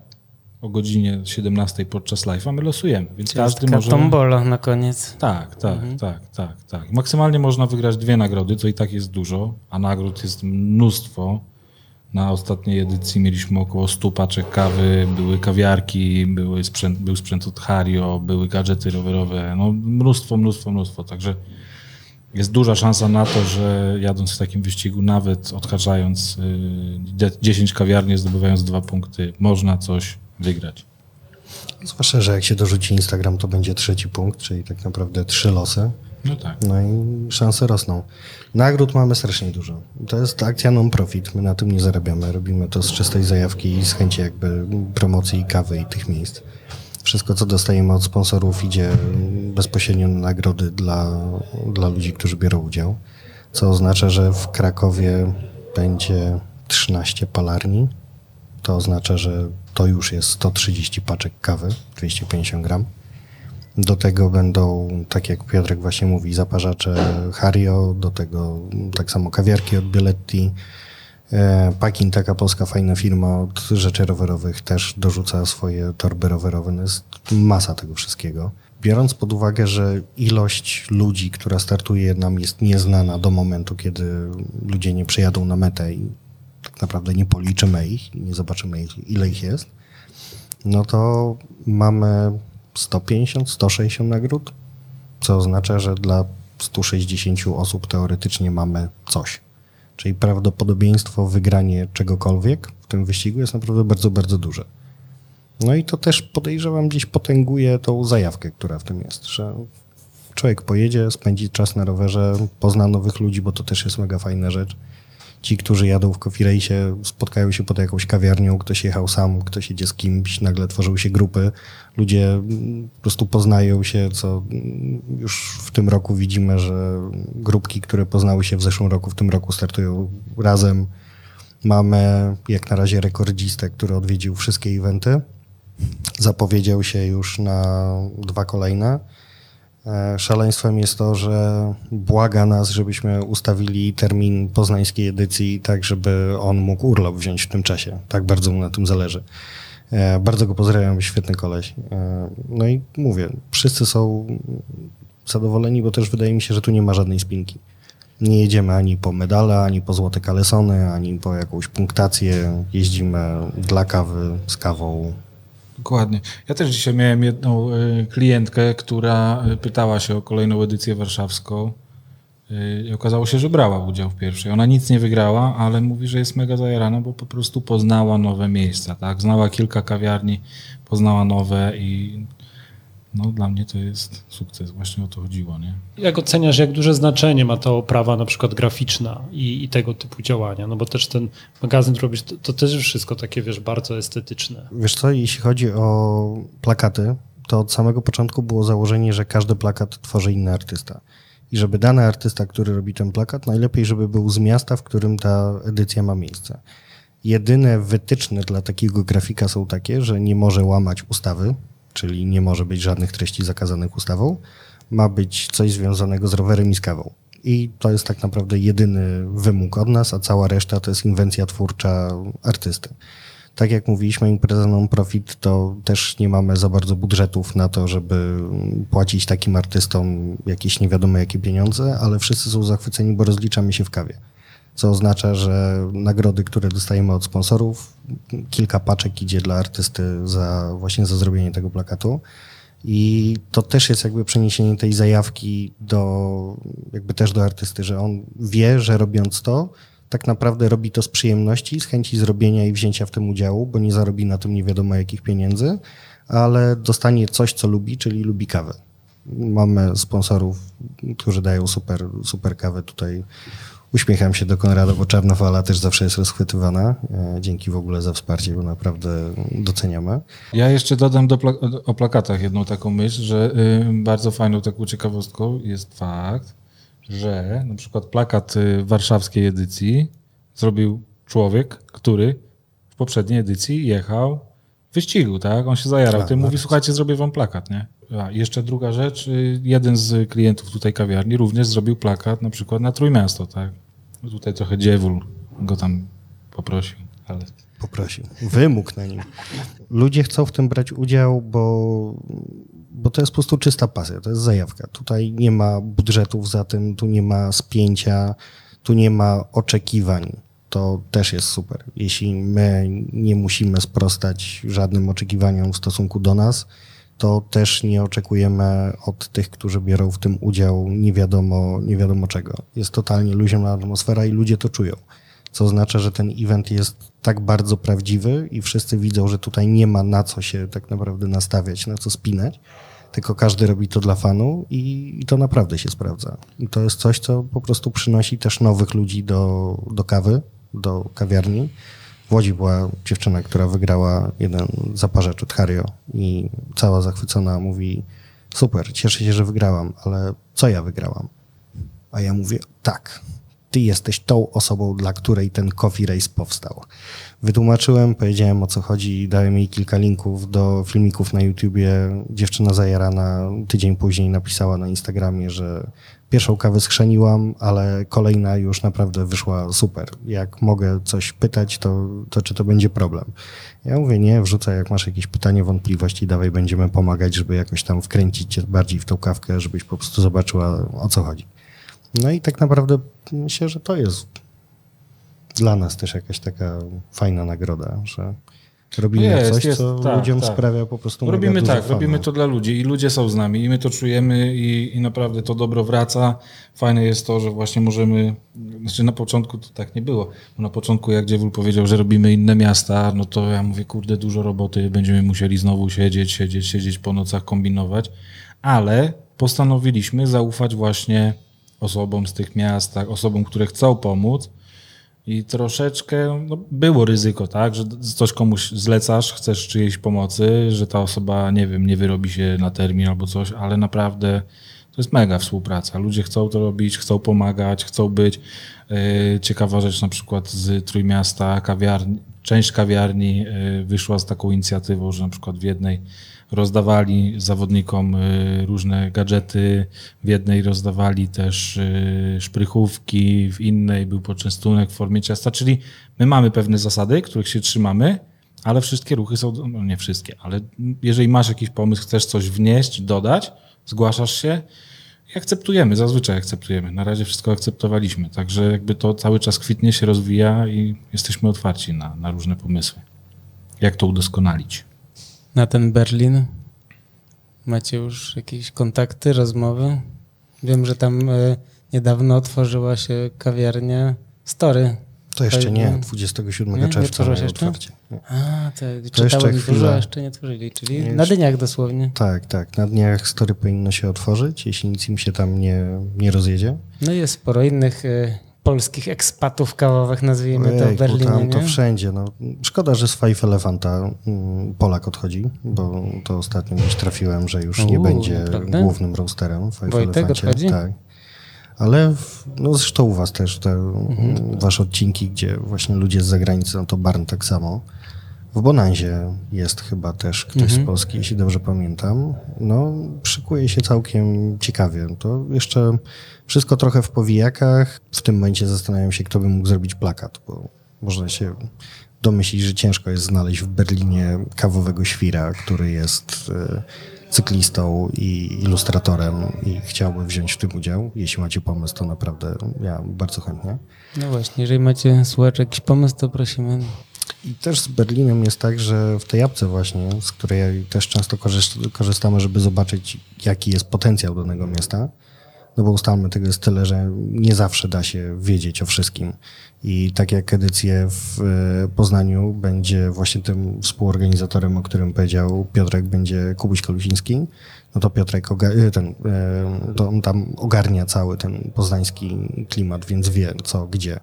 o godzinie 17 podczas live'a my losujemy. Więc Czyli każdy może... tombola na koniec. Tak, tak, tak, tak, tak. Maksymalnie można wygrać dwie nagrody, co i tak jest dużo, a nagród jest mnóstwo. Na ostatniej edycji mieliśmy około 100 paczek kawy, były kawiarki, były sprzęt, był sprzęt od Hario, były gadżety rowerowe, no mnóstwo, mnóstwo, mnóstwo. Także jest duża szansa na to, że jadąc w takim wyścigu, nawet odhaczając y, 10 kawiarni, zdobywając dwa punkty, można coś wygrać. Zwłaszcza, że jak się dorzuci Instagram, to będzie trzeci punkt, czyli tak naprawdę trzy losy. No tak. No i szanse rosną. Nagród mamy strasznie dużo. To jest akcja non-profit, my na tym nie zarabiamy. Robimy to z czystej zajawki i z chęci jakby promocji kawy i tych miejsc. Wszystko, co dostajemy od sponsorów, idzie bezpośrednio na nagrody dla, dla ludzi, którzy biorą udział. Co oznacza, że w Krakowie będzie 13 palarni. To oznacza, że to już jest 130 paczek kawy, 250 gram. Do tego będą, tak jak Piotrek właśnie mówi, zaparzacze Hario, do tego tak samo kawiarki od Bieletti. E, Pakin, taka polska fajna firma od rzeczy rowerowych, też dorzuca swoje torby rowerowe. No jest masa tego wszystkiego. Biorąc pod uwagę, że ilość ludzi, która startuje nam jest nieznana do momentu, kiedy ludzie nie przyjadą na metę i tak naprawdę nie policzymy ich, nie zobaczymy ich, ile ich jest, no to mamy 150, 160 nagród, co oznacza, że dla 160 osób teoretycznie mamy coś. Czyli prawdopodobieństwo wygrania czegokolwiek w tym wyścigu jest naprawdę bardzo, bardzo duże. No i to też podejrzewam gdzieś potęguje tą zajawkę, która w tym jest, że człowiek pojedzie, spędzi czas na rowerze, pozna nowych ludzi, bo to też jest mega fajna rzecz. Ci, którzy jadą w Coffee spotkają się pod jakąś kawiarnią, ktoś jechał sam, ktoś jedzie z kimś, nagle tworzyły się grupy, ludzie mm, po prostu poznają się, co mm, już w tym roku widzimy, że grupki, które poznały się w zeszłym roku, w tym roku startują razem. Mamy jak na razie rekordzistę, który odwiedził wszystkie eventy. Zapowiedział się już na dwa kolejne. E, Szaleństwem jest to, że błaga nas, żebyśmy ustawili termin poznańskiej edycji tak, żeby on mógł urlop wziąć w tym czasie. Tak bardzo mu na tym zależy. E, Bardzo go pozdrawiam, świetny koleś. E, No i mówię, wszyscy są zadowoleni, bo też wydaje mi się, że tu nie ma żadnej spinki. Nie jedziemy ani po medale, ani po złote kalesony, ani po jakąś punktację. Jeździmy dla kawy, z kawą. Dokładnie. Ja też dzisiaj miałem jedną y, klientkę, która y, pytała się o kolejną edycję warszawską y, i okazało się, że brała udział w pierwszej. Ona nic nie wygrała, ale mówi, że jest mega zajarana, bo po prostu poznała nowe miejsca, tak? Znała kilka kawiarni, poznała nowe i no, dla mnie to jest sukces. Właśnie o to chodziło, nie? Jak oceniasz, jak duże znaczenie ma ta oprawa na przykład graficzna i, i tego typu działania? No bo też ten magazyn, który robisz, to, to też jest wszystko takie, wiesz, bardzo estetyczne. Wiesz co, jeśli chodzi o plakaty, to od samego początku było założenie, że każdy plakat tworzy inny artysta. I żeby dany artysta, który robi ten plakat, najlepiej, żeby był z miasta, w którym ta edycja ma miejsce. Jedyne wytyczne dla takiego grafika są takie, że nie może łamać ustawy, czyli nie może być żadnych treści zakazanych ustawą. Ma być coś związanego z rowerem i z kawą. I to jest tak naprawdę jedyny wymóg od nas, a cała reszta to jest inwencja twórcza artysty. Tak jak mówiliśmy, impreza non-profit, to też nie mamy za bardzo budżetów na to, żeby płacić takim artystom jakieś nie wiadomo jakie pieniądze, ale wszyscy są zachwyceni, bo rozliczamy się w kawie. Co oznacza, że nagrody, które dostajemy od sponsorów, kilka paczek idzie dla artysty za właśnie za zrobienie tego plakatu. I to też jest jakby przeniesienie tej zajawki do, jakby też do artysty, że on wie, że robiąc to, tak naprawdę robi to z przyjemności, z chęci zrobienia i wzięcia w tym udziału, bo nie zarobi na tym nie wiadomo jakich pieniędzy, ale dostanie coś, co lubi, czyli lubi kawę. Mamy sponsorów, którzy dają super, super kawę tutaj. Uśmiecham się do Konrada, bo Czarna Fala też zawsze jest rozchwytywana. E, Dzięki w ogóle za wsparcie, bo naprawdę doceniamy. Ja jeszcze dodam do o plakatach jedną taką myśl, że y, bardzo fajną taką ciekawostką jest fakt, że na przykład plakat y, warszawskiej edycji zrobił człowiek, który w poprzedniej edycji jechał w wyścigu, tak? On się zajarał Tak, tym, mówi, tak. słuchajcie, zrobię wam plakat, nie? A jeszcze druga rzecz, y, jeden z klientów tutaj kawiarni również zrobił plakat na przykład na Trójmiasto, tak? Tutaj trochę dziewul go tam poprosił, ale... Poprosił. Wymógł na nim. Ludzie chcą w tym brać udział, bo, bo to jest po prostu czysta pasja, to jest zajawka. Tutaj nie ma budżetów za tym, tu nie ma spięcia, tu nie ma oczekiwań. To też jest super. Jeśli my nie musimy sprostać żadnym oczekiwaniom w stosunku do nas, to też nie oczekujemy od tych, którzy biorą w tym udział nie wiadomo, nie wiadomo czego. Jest totalnie luźna atmosfera i ludzie to czują. Co oznacza, że ten event jest tak bardzo prawdziwy i wszyscy widzą, że tutaj nie ma na co się tak naprawdę nastawiać, na co spinać, tylko każdy robi to dla fanu i, i to naprawdę się sprawdza. I to jest coś, co po prostu przynosi też nowych ludzi do, do kawy, do kawiarni. W Łodzi była dziewczyna, która wygrała jeden zaparzecz od Hario i cała zachwycona mówi super, cieszę się, że wygrałam, ale co ja wygrałam? A ja mówię tak, ty jesteś tą osobą, dla której ten coffee race powstał. Wytłumaczyłem, powiedziałem o co chodzi i dałem jej kilka linków do filmików na YouTubie. Dziewczyna zajarana tydzień później napisała na Instagramie, że pierwszą kawę schrzeniłam, ale kolejna już naprawdę wyszła super. Jak mogę coś pytać, to, to czy to będzie problem? Ja mówię, nie, wrzucaj, jak masz jakieś pytanie, wątpliwości, dawaj, będziemy pomagać, żeby jakoś tam wkręcić cię bardziej w tą kawkę, żebyś po prostu zobaczyła, o co chodzi. No i tak naprawdę myślę, że to jest dla nas też jakaś taka fajna nagroda, że robimy Jest, coś, jest, co tak, ludziom tak. sprawia po prostu Robimy tak, robimy to dla ludzi i ludzie są z nami i my to czujemy i, i naprawdę to dobro wraca. Fajne jest to, że właśnie możemy, znaczy na początku to tak nie było, bo na początku jak Dziewul powiedział, że robimy inne miasta, no to ja mówię, kurde, dużo roboty, będziemy musieli znowu siedzieć, siedzieć, siedzieć po nocach, kombinować, ale postanowiliśmy zaufać właśnie osobom z tych miast, tak, osobom, które chcą pomóc i troszeczkę no, było ryzyko, tak, że coś komuś zlecasz, chcesz czyjejś pomocy, że ta osoba, nie wiem, nie wyrobi się na termin albo coś, ale naprawdę to jest mega współpraca. Ludzie chcą to robić, chcą pomagać, chcą być. Yy, Ciekawa rzecz na przykład z Trójmiasta, kawiarni, część kawiarni yy, wyszła z taką inicjatywą, że na przykład w jednej rozdawali zawodnikom y, różne gadżety, w jednej rozdawali też y, szprychówki, w innej był poczęstunek w formie ciasta, czyli my mamy pewne zasady, których się trzymamy, ale wszystkie ruchy są, no nie wszystkie, ale jeżeli masz jakiś pomysł, chcesz coś wnieść, dodać, zgłaszasz się i akceptujemy, zazwyczaj akceptujemy. Na razie wszystko akceptowaliśmy, także jakby to cały czas kwitnie, się rozwija i jesteśmy otwarci na, na różne pomysły. Jak to udoskonalić? Na ten Berlin macie już jakieś kontakty, rozmowy? Wiem, że tam e, niedawno otworzyła się kawiarnia Story. To jeszcze nie, Nie? 27 Nie? Nie czerwca mają jeszcze? otwarcie. Nie. A, to, To jeszcze dużo, chwilę. jeszcze nie otworzyli, czyli Jeszcze- na dyniach dosłownie. Tak, tak. Na dniach story powinno się otworzyć, jeśli nic im się tam nie, nie rozjedzie. No jest sporo innych e, polskich ekspatów kawowych, nazwijmy to w Berlinie, tam to wszędzie. No. Szkoda, że z Five Elefanta mm, Polak odchodzi, bo to ostatnio gdzieś trafiłem, że już nie Uuu, będzie naprawdę? głównym roasterem w Five Wojtek odchodzi? Tak. Ale w, no zresztą u was też te Mhm. wasze odcinki, gdzie właśnie ludzie z zagranicy, no to Barn tak samo. W Bonanzie jest chyba też ktoś Mhm. z Polski, jeśli dobrze pamiętam. No, szykuje się całkiem ciekawie. To jeszcze wszystko trochę w powijakach. W tym momencie zastanawiam się, kto by mógł zrobić plakat, bo można się domyślić, że ciężko jest znaleźć w Berlinie kawowego świra, który jest e, cyklistą i ilustratorem i chciałby wziąć w tym udział. Jeśli macie pomysł, to naprawdę ja bardzo chętnie. No właśnie, jeżeli macie słuchacze jakiś pomysł, to prosimy. I też z Berlinem jest tak, że w tej apce właśnie, z której też często korzyst- korzystamy, żeby zobaczyć, jaki jest potencjał danego miasta, no bo ustalmy, tego jest tyle, że nie zawsze da się wiedzieć o wszystkim. I tak jak edycję w e, Poznaniu będzie właśnie tym współorganizatorem, o którym powiedział Piotrek, będzie Kubuś Kolusiński, no to Piotrek oga- ten, e, to on tam ogarnia cały ten poznański klimat, więc wie co, gdzie.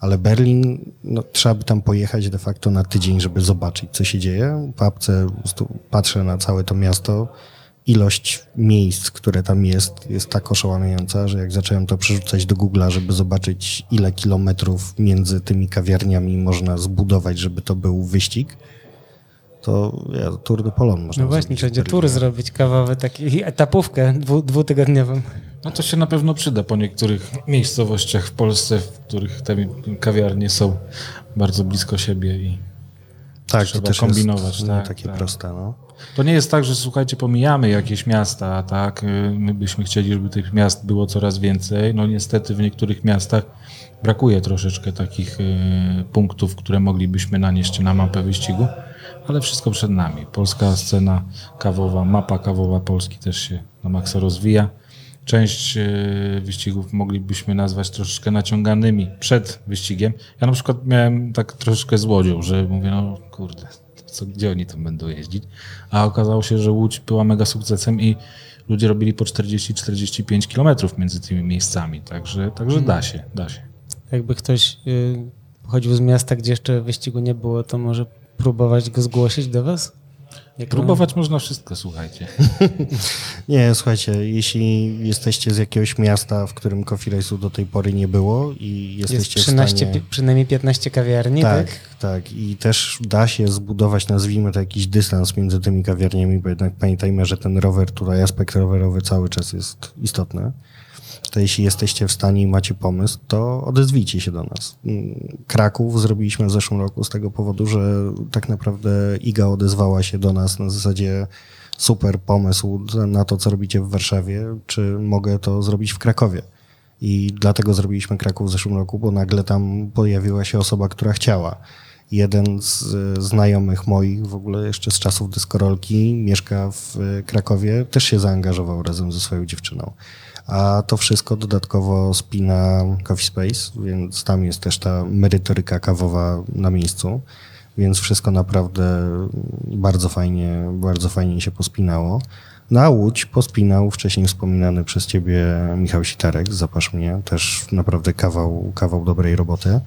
Ale Berlin, no, trzeba by tam pojechać de facto na tydzień, żeby zobaczyć, co się dzieje. W apce po prostu patrzę na całe to miasto. Ilość miejsc, które tam jest, jest tak oszałamiająca, że jak zacząłem to przerzucać do Google'a, żeby zobaczyć, ile kilometrów między tymi kawiarniami można zbudować, żeby to był wyścig, to ja, Tour de Polon można No właśnie, zrobić trzeba tur zrobić kawowy, taki etapówkę dwu, dwutygodniową. No to się na pewno przyda po niektórych miejscowościach w Polsce, w których te kawiarnie są bardzo blisko siebie i Tak, trzeba to też kombinować, jest tak, takie tak. proste. No. to nie jest tak, że słuchajcie, pomijamy jakieś miasta, tak? Y, My byśmy chcieli, żeby tych miast było coraz więcej. No niestety w niektórych miastach brakuje troszeczkę takich y, punktów, które moglibyśmy nanieść na mapę wyścigu, ale wszystko przed nami. Polska scena kawowa, mapa kawowa Polski też się na maksa rozwija. Część e, wyścigów moglibyśmy nazwać troszeczkę naciąganymi przed wyścigiem. Ja na przykład miałem tak troszeczkę z Łodzią, że mówię, no kurde, co, gdzie oni tam będą jeździć? A okazało się, że Łódź była mega sukcesem i ludzie robili po 40-45 kilometrów między tymi miejscami, także, także da się, da się. Jakby ktoś y, pochodził z miasta, gdzie jeszcze wyścigu nie było, to może próbować go zgłosić do was? Jak Próbować można wszystko, słuchajcie. Nie, słuchajcie, jeśli jesteście z jakiegoś miasta, w którym Coffee Race'u do tej pory nie było i Jest jesteście 13, w stanie... przynajmniej 15 kawiarni, tak? Tak, tak. I też da się zbudować, nazwijmy to, jakiś dystans między tymi kawiarniami, bo jednak pamiętajmy, że ten rower tutaj, aspekt rowerowy cały czas jest istotny. To jeśli jesteście w stanie i macie pomysł, to odezwijcie się do nas. Mm, Kraków zrobiliśmy w zeszłym roku z tego powodu, że tak naprawdę Iga odezwała się do nas na zasadzie super pomysł na to, co robicie w Warszawie, czy mogę to zrobić w Krakowie. I dlatego zrobiliśmy Kraków w zeszłym roku, bo nagle tam pojawiła się osoba, która chciała. Jeden z e, znajomych moich, w ogóle jeszcze z czasów dyskorolki, mieszka w e, Krakowie, też się zaangażował razem ze swoją dziewczyną. A to wszystko dodatkowo spina Coffee Space, więc tam jest też ta merytoryka kawowa na miejscu. Więc wszystko naprawdę bardzo fajnie, bardzo fajnie się pospinało. Na Łódź pospinał wcześniej wspominany przez ciebie Michał Sitarek, zapasz mnie, też naprawdę kawał, kawał dobrej roboty.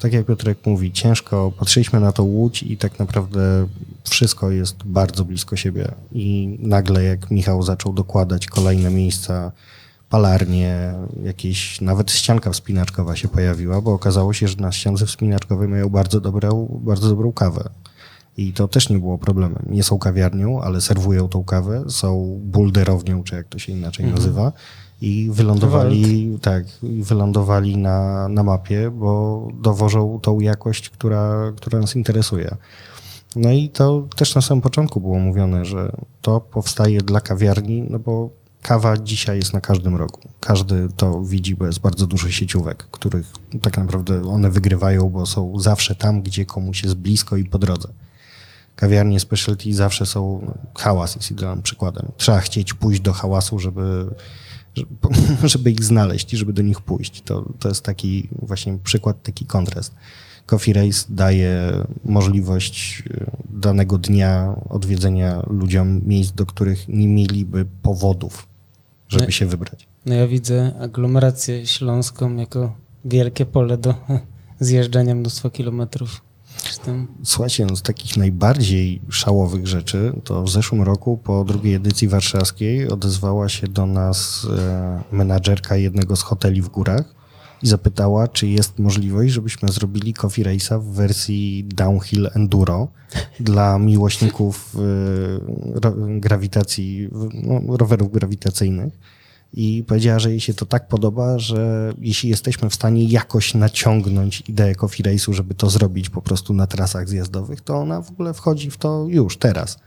Tak jak Piotrek mówi, ciężko, patrzyliśmy na to Łódź i tak naprawdę wszystko jest bardzo blisko siebie. I nagle jak Michał zaczął dokładać kolejne miejsca, palarnie, jakieś, nawet ścianka wspinaczkowa się pojawiła, bo okazało się, że na ściance wspinaczkowej mają bardzo dobrą, bardzo dobrą kawę. I to też nie było problemem. Nie są kawiarnią, ale serwują tą kawę, są bulderownią, czy jak to się inaczej nazywa. I wylądowali, tak, wylądowali na, na mapie, bo dowożą tą jakość, która, która nas interesuje. No i to też na samym początku było mówione, że to powstaje dla kawiarni, no bo kawa dzisiaj jest na każdym rogu. Każdy to widzi, bo jest bardzo dużo sieciówek, których tak naprawdę one wygrywają, bo są zawsze tam, gdzie komuś jest blisko i po drodze. Kawiarnie specialty zawsze są, no, hałas jest idealnym przykładem. Trzeba chcieć pójść do hałasu, żeby, żeby, ich znaleźć i żeby do nich pójść. To, to jest taki właśnie przykład, taki kontrast. Coffee Race daje możliwość y, danego dnia odwiedzenia ludziom miejsc, do których nie mieliby powodów, żeby No. się wybrać. No ja widzę aglomerację śląską jako wielkie pole do zjeżdżania mnóstwo kilometrów. Słuchajcie, no z takich najbardziej szałowych rzeczy, to w zeszłym roku po drugiej edycji warszawskiej odezwała się do nas e, menadżerka jednego z hoteli w górach i zapytała, czy jest możliwość, żebyśmy zrobili Coffee Race'a w wersji downhill enduro dla miłośników ro, grawitacji, no, rowerów grawitacyjnych. I powiedziała, że jej się to tak podoba, że jeśli jesteśmy w stanie jakoś naciągnąć ideę Coffee Race'u, żeby to zrobić po prostu na trasach zjazdowych, to ona w ogóle wchodzi w to już, teraz.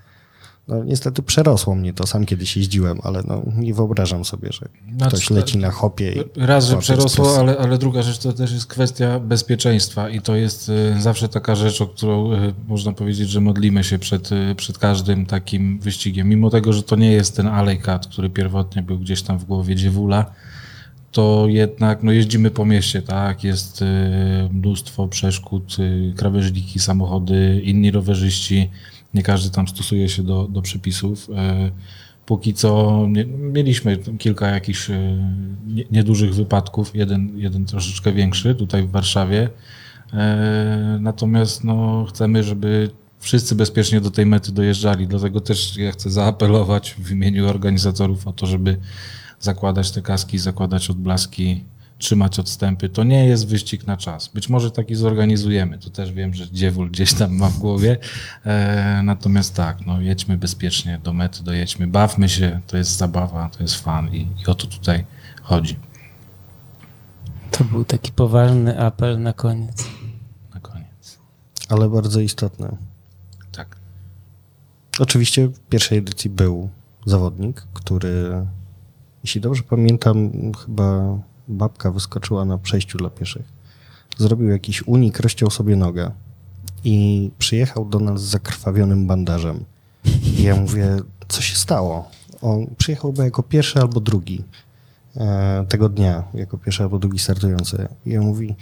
No, niestety przerosło mnie to, sam kiedyś jeździłem, ale no, nie wyobrażam sobie, że Znaczy, ktoś leci na hopie. I Raz, że przerosło, ale, ale druga rzecz to też jest kwestia bezpieczeństwa i to jest y, zawsze taka rzecz, o którą y, można powiedzieć, że modlimy się przed, y, przed każdym takim wyścigiem. Mimo tego, że to nie jest ten alejkat, który pierwotnie był gdzieś tam w głowie dziewula, to jednak no, jeździmy po mieście, tak? Jest y, mnóstwo przeszkód, y, krawężniki, samochody, inni rowerzyści. Nie każdy tam stosuje się do, do przepisów. Y, póki co nie, mieliśmy kilka jakichś y, nie, niedużych wypadków, jeden, jeden troszeczkę większy tutaj w Warszawie. E, Natomiast no, chcemy, żeby wszyscy bezpiecznie do tej mety dojeżdżali. Dlatego też ja chcę zaapelować w imieniu organizatorów o to, żeby zakładać te kaski, zakładać odblaski, trzymać odstępy. To nie jest wyścig na czas. Być może taki zorganizujemy. To też wiem, że dziewul gdzieś tam ma w głowie. E, natomiast tak, no, jedźmy bezpiecznie do mety, dojedźmy, bawmy się, to jest zabawa, to jest fan i, i o to tutaj chodzi to był taki poważny apel na koniec. na koniec. Ale bardzo istotne. Tak. Oczywiście w pierwszej edycji był zawodnik, który, jeśli dobrze pamiętam, chyba babka wyskoczyła na przejściu dla pieszych. Zrobił jakiś unik, rozciął sobie nogę i przyjechał do nas z zakrwawionym bandażem. I ja mówię, co się stało? On przyjechał chyba jako pierwszy albo drugi e, tego dnia, jako pierwszy albo drugi startujący. I on mówi,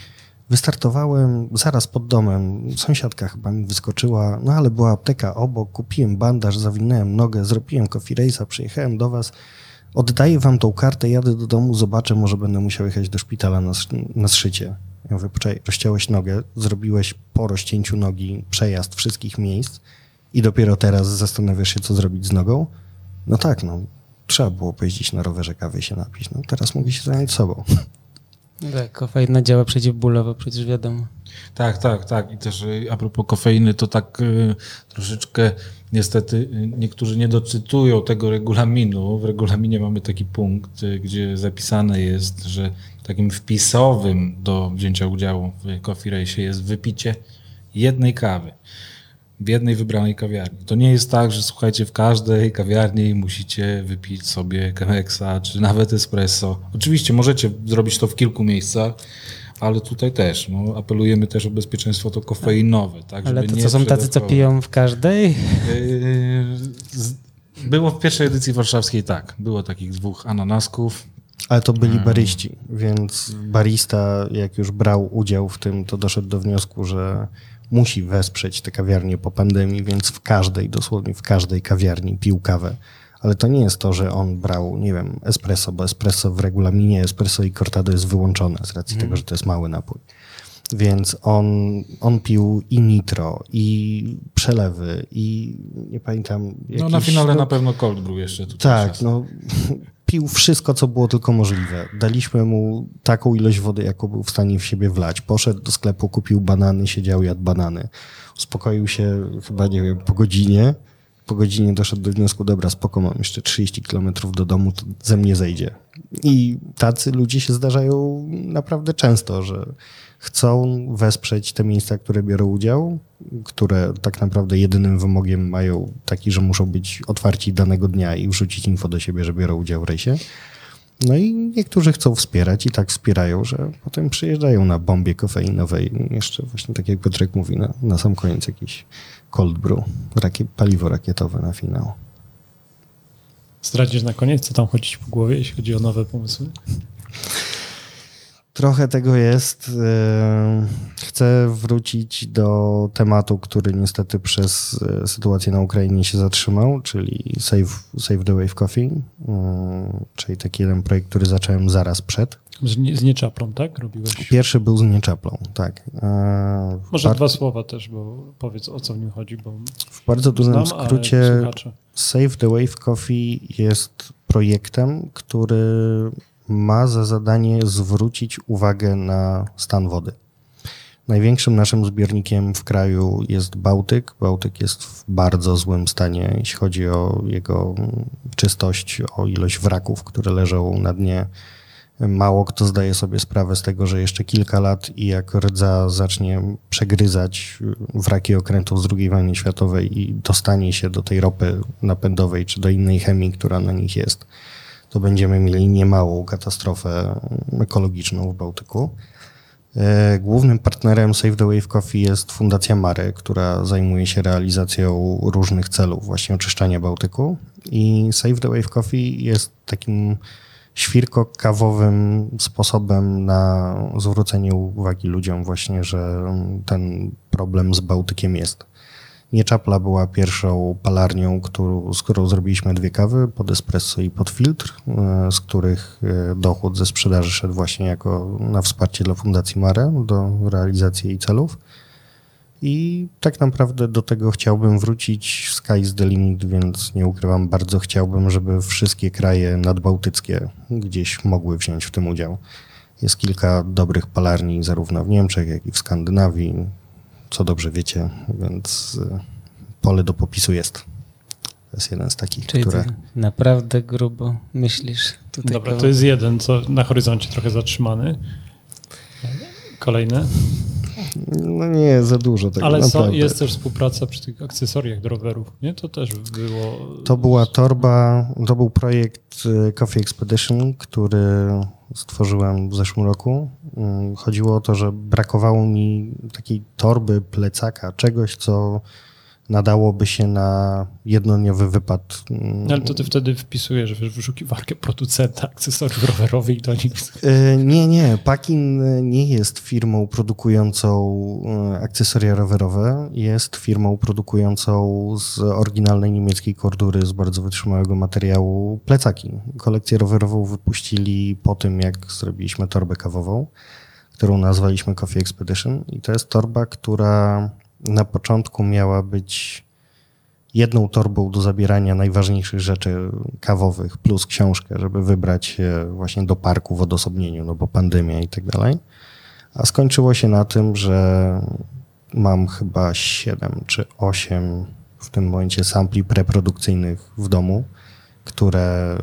wystartowałem zaraz pod domem, sąsiadka chyba mi wyskoczyła, no ale była apteka obok, kupiłem bandaż, zawinąłem nogę, zrobiłem coffee race'a, przyjechałem do was, oddaję wam tą kartę, jadę do domu, zobaczę, może będę musiał jechać do szpitala na, na zszycie. Ja mówię, poczekaj, rozciąłeś nogę, zrobiłeś po rozcięciu nogi przejazd wszystkich miejsc i dopiero teraz zastanawiasz się, co zrobić z nogą? No tak, no, trzeba było pojeździć na rowerze, kawy się napić. No teraz mogę się zająć sobą. Tak, kofeina działa przeciwbólowo, przecież wiadomo. Tak, tak, tak. I też y, a propos kofeiny, to tak y, troszeczkę niestety y, niektórzy nie doczytują tego regulaminu. W regulaminie mamy taki punkt, y, gdzie zapisane jest, że takim wpisowym do wzięcia udziału w Coffee Race jest wypicie jednej kawy w jednej wybranej kawiarni. To nie jest tak, że słuchajcie, w każdej kawiarni musicie wypić sobie Chemexa czy nawet espresso. Oczywiście możecie zrobić to w kilku miejscach, ale tutaj też. No, apelujemy też o bezpieczeństwo to kofeinowe. Tak, Ale żeby to nie co są tacy, co piją w każdej? Yy, Było w pierwszej edycji warszawskiej tak. Było takich dwóch ananasków. Ale to byli baryści, więc barista, jak już brał udział w tym, to doszedł do wniosku, że musi wesprzeć te kawiarnie po pandemii, więc w każdej, dosłownie w każdej kawiarni pił kawę. Ale to nie jest to, że on brał, nie wiem, espresso, bo espresso w regulaminie espresso i cortado jest wyłączone z racji tego, że to jest mały napój. Więc on, on pił i nitro, i przelewy, i nie pamiętam. No na jakiś- finale no, na pewno cold brew jeszcze tutaj. tak, czas. no pił wszystko, co było tylko możliwe. Daliśmy mu taką ilość wody, jaką był w stanie w siebie wlać. Poszedł do sklepu, kupił banany, siedział, jadł banany. Uspokoił się chyba, nie wiem, po godzinie. Po godzinie doszedł do wniosku, dobra, spoko, mam jeszcze 30 kilometrów do domu, to ze mnie zejdzie. I tacy ludzie się zdarzają naprawdę często, że chcą wesprzeć te miejsca, które biorą udział, które tak naprawdę jedynym wymogiem mają taki, że muszą być otwarci danego dnia i wrzucić info do siebie, że biorą udział w rejsie. No i niektórzy chcą wspierać i tak wspierają, że potem przyjeżdżają na bombie kofeinowej. Jeszcze właśnie tak jak Piotrek mówi, na, na sam koniec jakiś cold brew, rakie, paliwo rakietowe na finał. Zdradzisz na koniec, co tam chodzić po głowie, jeśli chodzi o nowe pomysły? Trochę tego jest. e, Chcę wrócić do tematu, który niestety przez e, sytuację na Ukrainie się zatrzymał, czyli Save, Save the Wave Coffee, e, czyli taki jeden projekt, który zacząłem zaraz przed. Z, nie- z nieczaplą, tak? Robiłeś? Pierwszy był z nieczaplą, tak. E, Może bar- dwa słowa też, bo powiedz o co w nim chodzi, bo W bardzo dużym znam, skrócie. Save the Wave Coffee jest projektem, który ma za zadanie zwrócić uwagę na stan wody. Największym naszym zbiornikiem w kraju jest Bałtyk. Bałtyk jest w bardzo złym stanie, jeśli chodzi o jego czystość, o ilość wraków, które leżą na dnie. Mało kto zdaje sobie sprawę z tego, że jeszcze kilka lat i jak rdza zacznie przegryzać wraki okrętów z II wojny światowej i dostanie się do tej ropy napędowej czy do innej chemii, która na nich jest, to będziemy mieli niemałą katastrofę ekologiczną w Bałtyku. E, Głównym partnerem Save the Wave Coffee jest Fundacja Mary, która zajmuje się realizacją różnych celów, właśnie oczyszczania Bałtyku. I Save the Wave Coffee jest takim świrko-kawowym sposobem na zwrócenie uwagi ludziom właśnie, że ten problem z Bałtykiem jest. Nieczapla była pierwszą palarnią, którą, z którą zrobiliśmy dwie kawy pod espresso i pod filtr, e, z których e, dochód ze sprzedaży szedł właśnie jako na wsparcie dla Fundacji Mare do realizacji jej celów. I tak naprawdę do tego chciałbym wrócić. Sky is the limit, więc nie ukrywam, bardzo chciałbym, żeby wszystkie kraje nadbałtyckie gdzieś mogły wziąć w tym udział. Jest kilka dobrych palarni, zarówno w Niemczech, jak i w Skandynawii, co dobrze wiecie, więc y, pole do popisu jest. To jest jeden z takich, Czyli które. naprawdę grubo myślisz tutaj. Dobra, koło- to jest jeden, co na horyzoncie trochę zatrzymany. Kolejne. No nie, za dużo tego Ale naprawdę. jest też współpraca przy tych akcesoriach do rowerów, nie? To też było... To była torba, to był projekt y, Coffee Expedition, który stworzyłem w zeszłym roku. Mm, Chodziło o to, że brakowało mi takiej torby, plecaka, czegoś, co nadałoby się na jednodniowy wypad. Mm, No, ale to ty wtedy wpisujesz w wyszukiwarkę producenta akcesoriów rowerowych i do nich... Y, Nie, nie. Pakin nie jest firmą produkującą y, akcesoria rowerowe. Jest firmą produkującą z oryginalnej niemieckiej kordury z bardzo wytrzymałego materiału plecaki. Kolekcję rowerową wypuścili po tym, jak zrobiliśmy torbę kawową, którą nazwaliśmy Coffee Expedition. I to jest torba, która na początku miała być jedną torbą do zabierania najważniejszych rzeczy kawowych plus książkę, żeby wybrać się właśnie do parku w odosobnieniu, no bo pandemia i tak dalej. A skończyło się na tym, że mam chyba 7 czy 8 w tym momencie sampli preprodukcyjnych w domu, które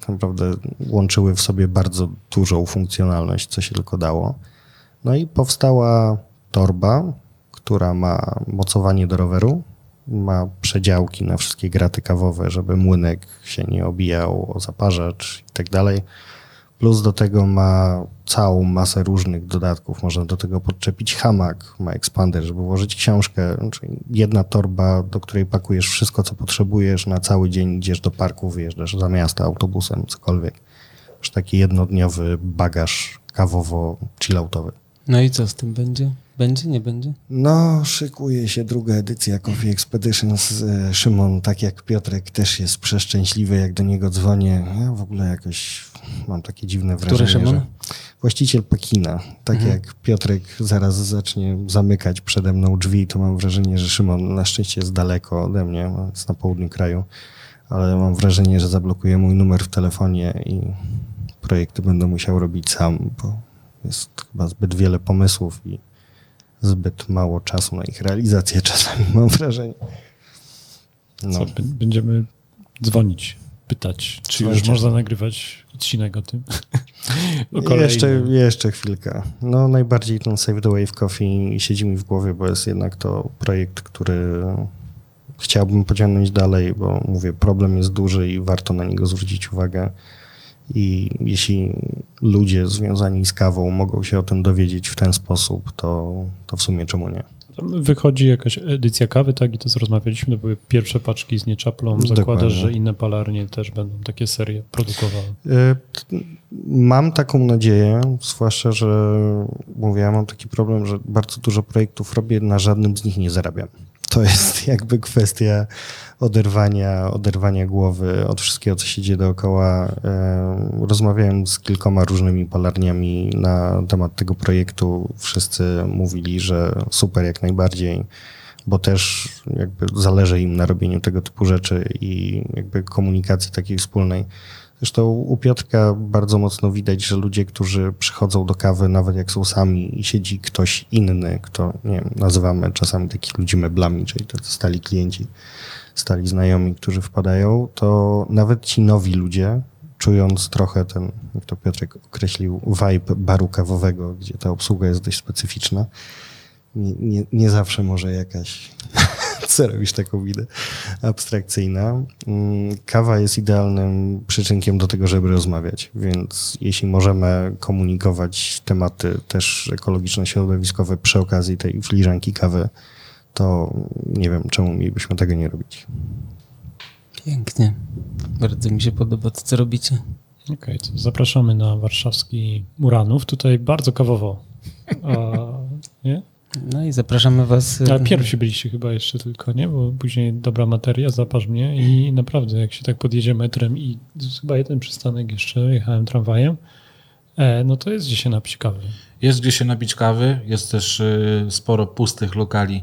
tak naprawdę łączyły w sobie bardzo dużą funkcjonalność, co się tylko dało. No i powstała torba, która ma mocowanie do roweru, ma przedziałki na wszystkie graty kawowe, żeby młynek się nie obijał o zaparzacz i tak dalej. Plus do tego ma całą masę różnych dodatków. Można do tego podczepić hamak, ma ekspander, żeby włożyć książkę. Czyli jedna torba, do której pakujesz wszystko, co potrzebujesz na cały dzień. Idziesz do parku, wyjeżdżasz za miasto autobusem, cokolwiek. Już taki jednodniowy bagaż kawowo-chilloutowy. No i co z tym będzie? Będzie, nie będzie? No, szykuje się druga edycja Coffee Expeditions. E, Szymon, tak jak Piotrek, też jest przeszczęśliwy, jak do niego dzwonię. Ja w ogóle jakoś mam takie dziwne Który wrażenie, Szymon? że właściciel Pekina, tak Mhm. jak Piotrek zaraz zacznie zamykać przede mną drzwi, to mam wrażenie, że Szymon na szczęście jest daleko ode mnie, jest na południu kraju, ale mam wrażenie, że zablokuje mój numer w telefonie i projekty będę musiał robić sam, bo jest chyba zbyt wiele pomysłów i zbyt mało czasu na ich realizację czasami, mam wrażenie. No. Co, będziemy dzwonić, pytać, czy już można nagrywać odcinek o tym. o. Jeszcze, jeszcze chwilkę. No najbardziej ten Save the Wave Coffee siedzi mi w głowie, bo jest jednak to projekt, który chciałbym pociągnąć dalej, bo mówię, problem jest duży i warto na niego zwrócić uwagę. I jeśli ludzie związani z kawą mogą się o tym dowiedzieć w ten sposób, to, to w sumie czemu nie? Tam Wychodzi jakaś edycja kawy, tak? I to rozmawialiśmy, to były pierwsze paczki z nieczaplą. Dokładnie. Zakładasz, że inne palarnie też będą takie serie produkowały. T- Mam taką nadzieję, zwłaszcza, że mówię, ja mam taki problem, że bardzo dużo projektów robię, na żadnym z nich nie zarabiam. To jest jakby kwestia oderwania, oderwania głowy od wszystkiego, co się dzieje dookoła. E, Rozmawiałem z kilkoma różnymi palarniami na temat tego projektu. Wszyscy mówili, że super jak najbardziej, bo też jakby zależy im na robieniu tego typu rzeczy i jakby komunikacji takiej wspólnej. Zresztą u Piotrka bardzo mocno widać, że ludzie, którzy przychodzą do kawy, nawet jak są sami i siedzi ktoś inny, kto, nie wiem, nazywamy czasami takich ludzi meblami, czyli tacy stali klienci, stali znajomi, którzy wpadają, to nawet ci nowi ludzie, czując trochę ten, jak to Piotrek określił, vibe baru kawowego, gdzie ta obsługa jest dość specyficzna, nie, nie, nie zawsze może jakaś, co robisz taką widę, abstrakcyjna. Mm, Kawa jest idealnym przyczynkiem do tego, żeby rozmawiać, więc jeśli możemy komunikować tematy też ekologiczno-środowiskowe przy okazji tej filiżanki kawy, to nie wiem, czemu mielibyśmy tego nie robić. Pięknie. Bardzo mi się podoba to, co robicie. Okej, to zapraszamy na warszawski Muranów. Tutaj bardzo kawowo. A, nie? No i zapraszamy was... Ale pierwsi byliście chyba jeszcze tylko, nie? Bo później dobra materia, zaparz mnie i naprawdę jak się tak podjedzie metrem i chyba jeden przystanek jeszcze, jechałem tramwajem, e, no to jest gdzie się napić kawy. Jest gdzie się nabić kawy, jest też y, sporo pustych lokali.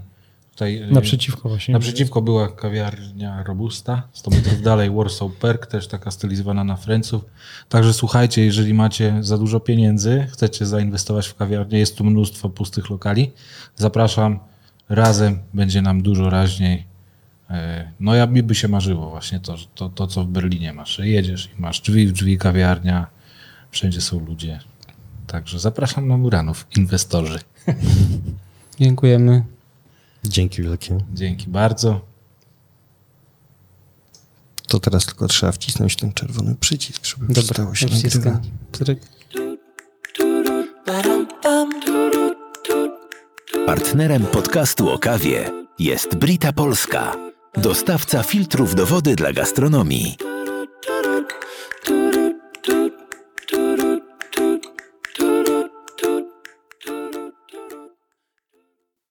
Tutaj, y, Naprzeciwko właśnie. Naprzeciwko była kawiarnia Robusta, 100 metrów dalej Warsaw Perk, też taka stylizowana na Franców. Także słuchajcie, jeżeli macie za dużo pieniędzy, chcecie zainwestować w kawiarnię, jest tu mnóstwo pustych lokali. Zapraszam, razem będzie nam dużo raźniej. E, No ja mi by się marzyło właśnie to, to, to co w Berlinie masz, jedziesz i masz drzwi w drzwi kawiarnia, wszędzie są ludzie. Także zapraszam na Muranów, inwestorzy. Dziękujemy. Dzięki wielkie. Dzięki bardzo. To teraz tylko trzeba wcisnąć ten czerwony przycisk, żeby Dobra, przestało się nagrywać. Partnerem podcastu o kawie jest Brita Polska, dostawca filtrów do wody dla gastronomii.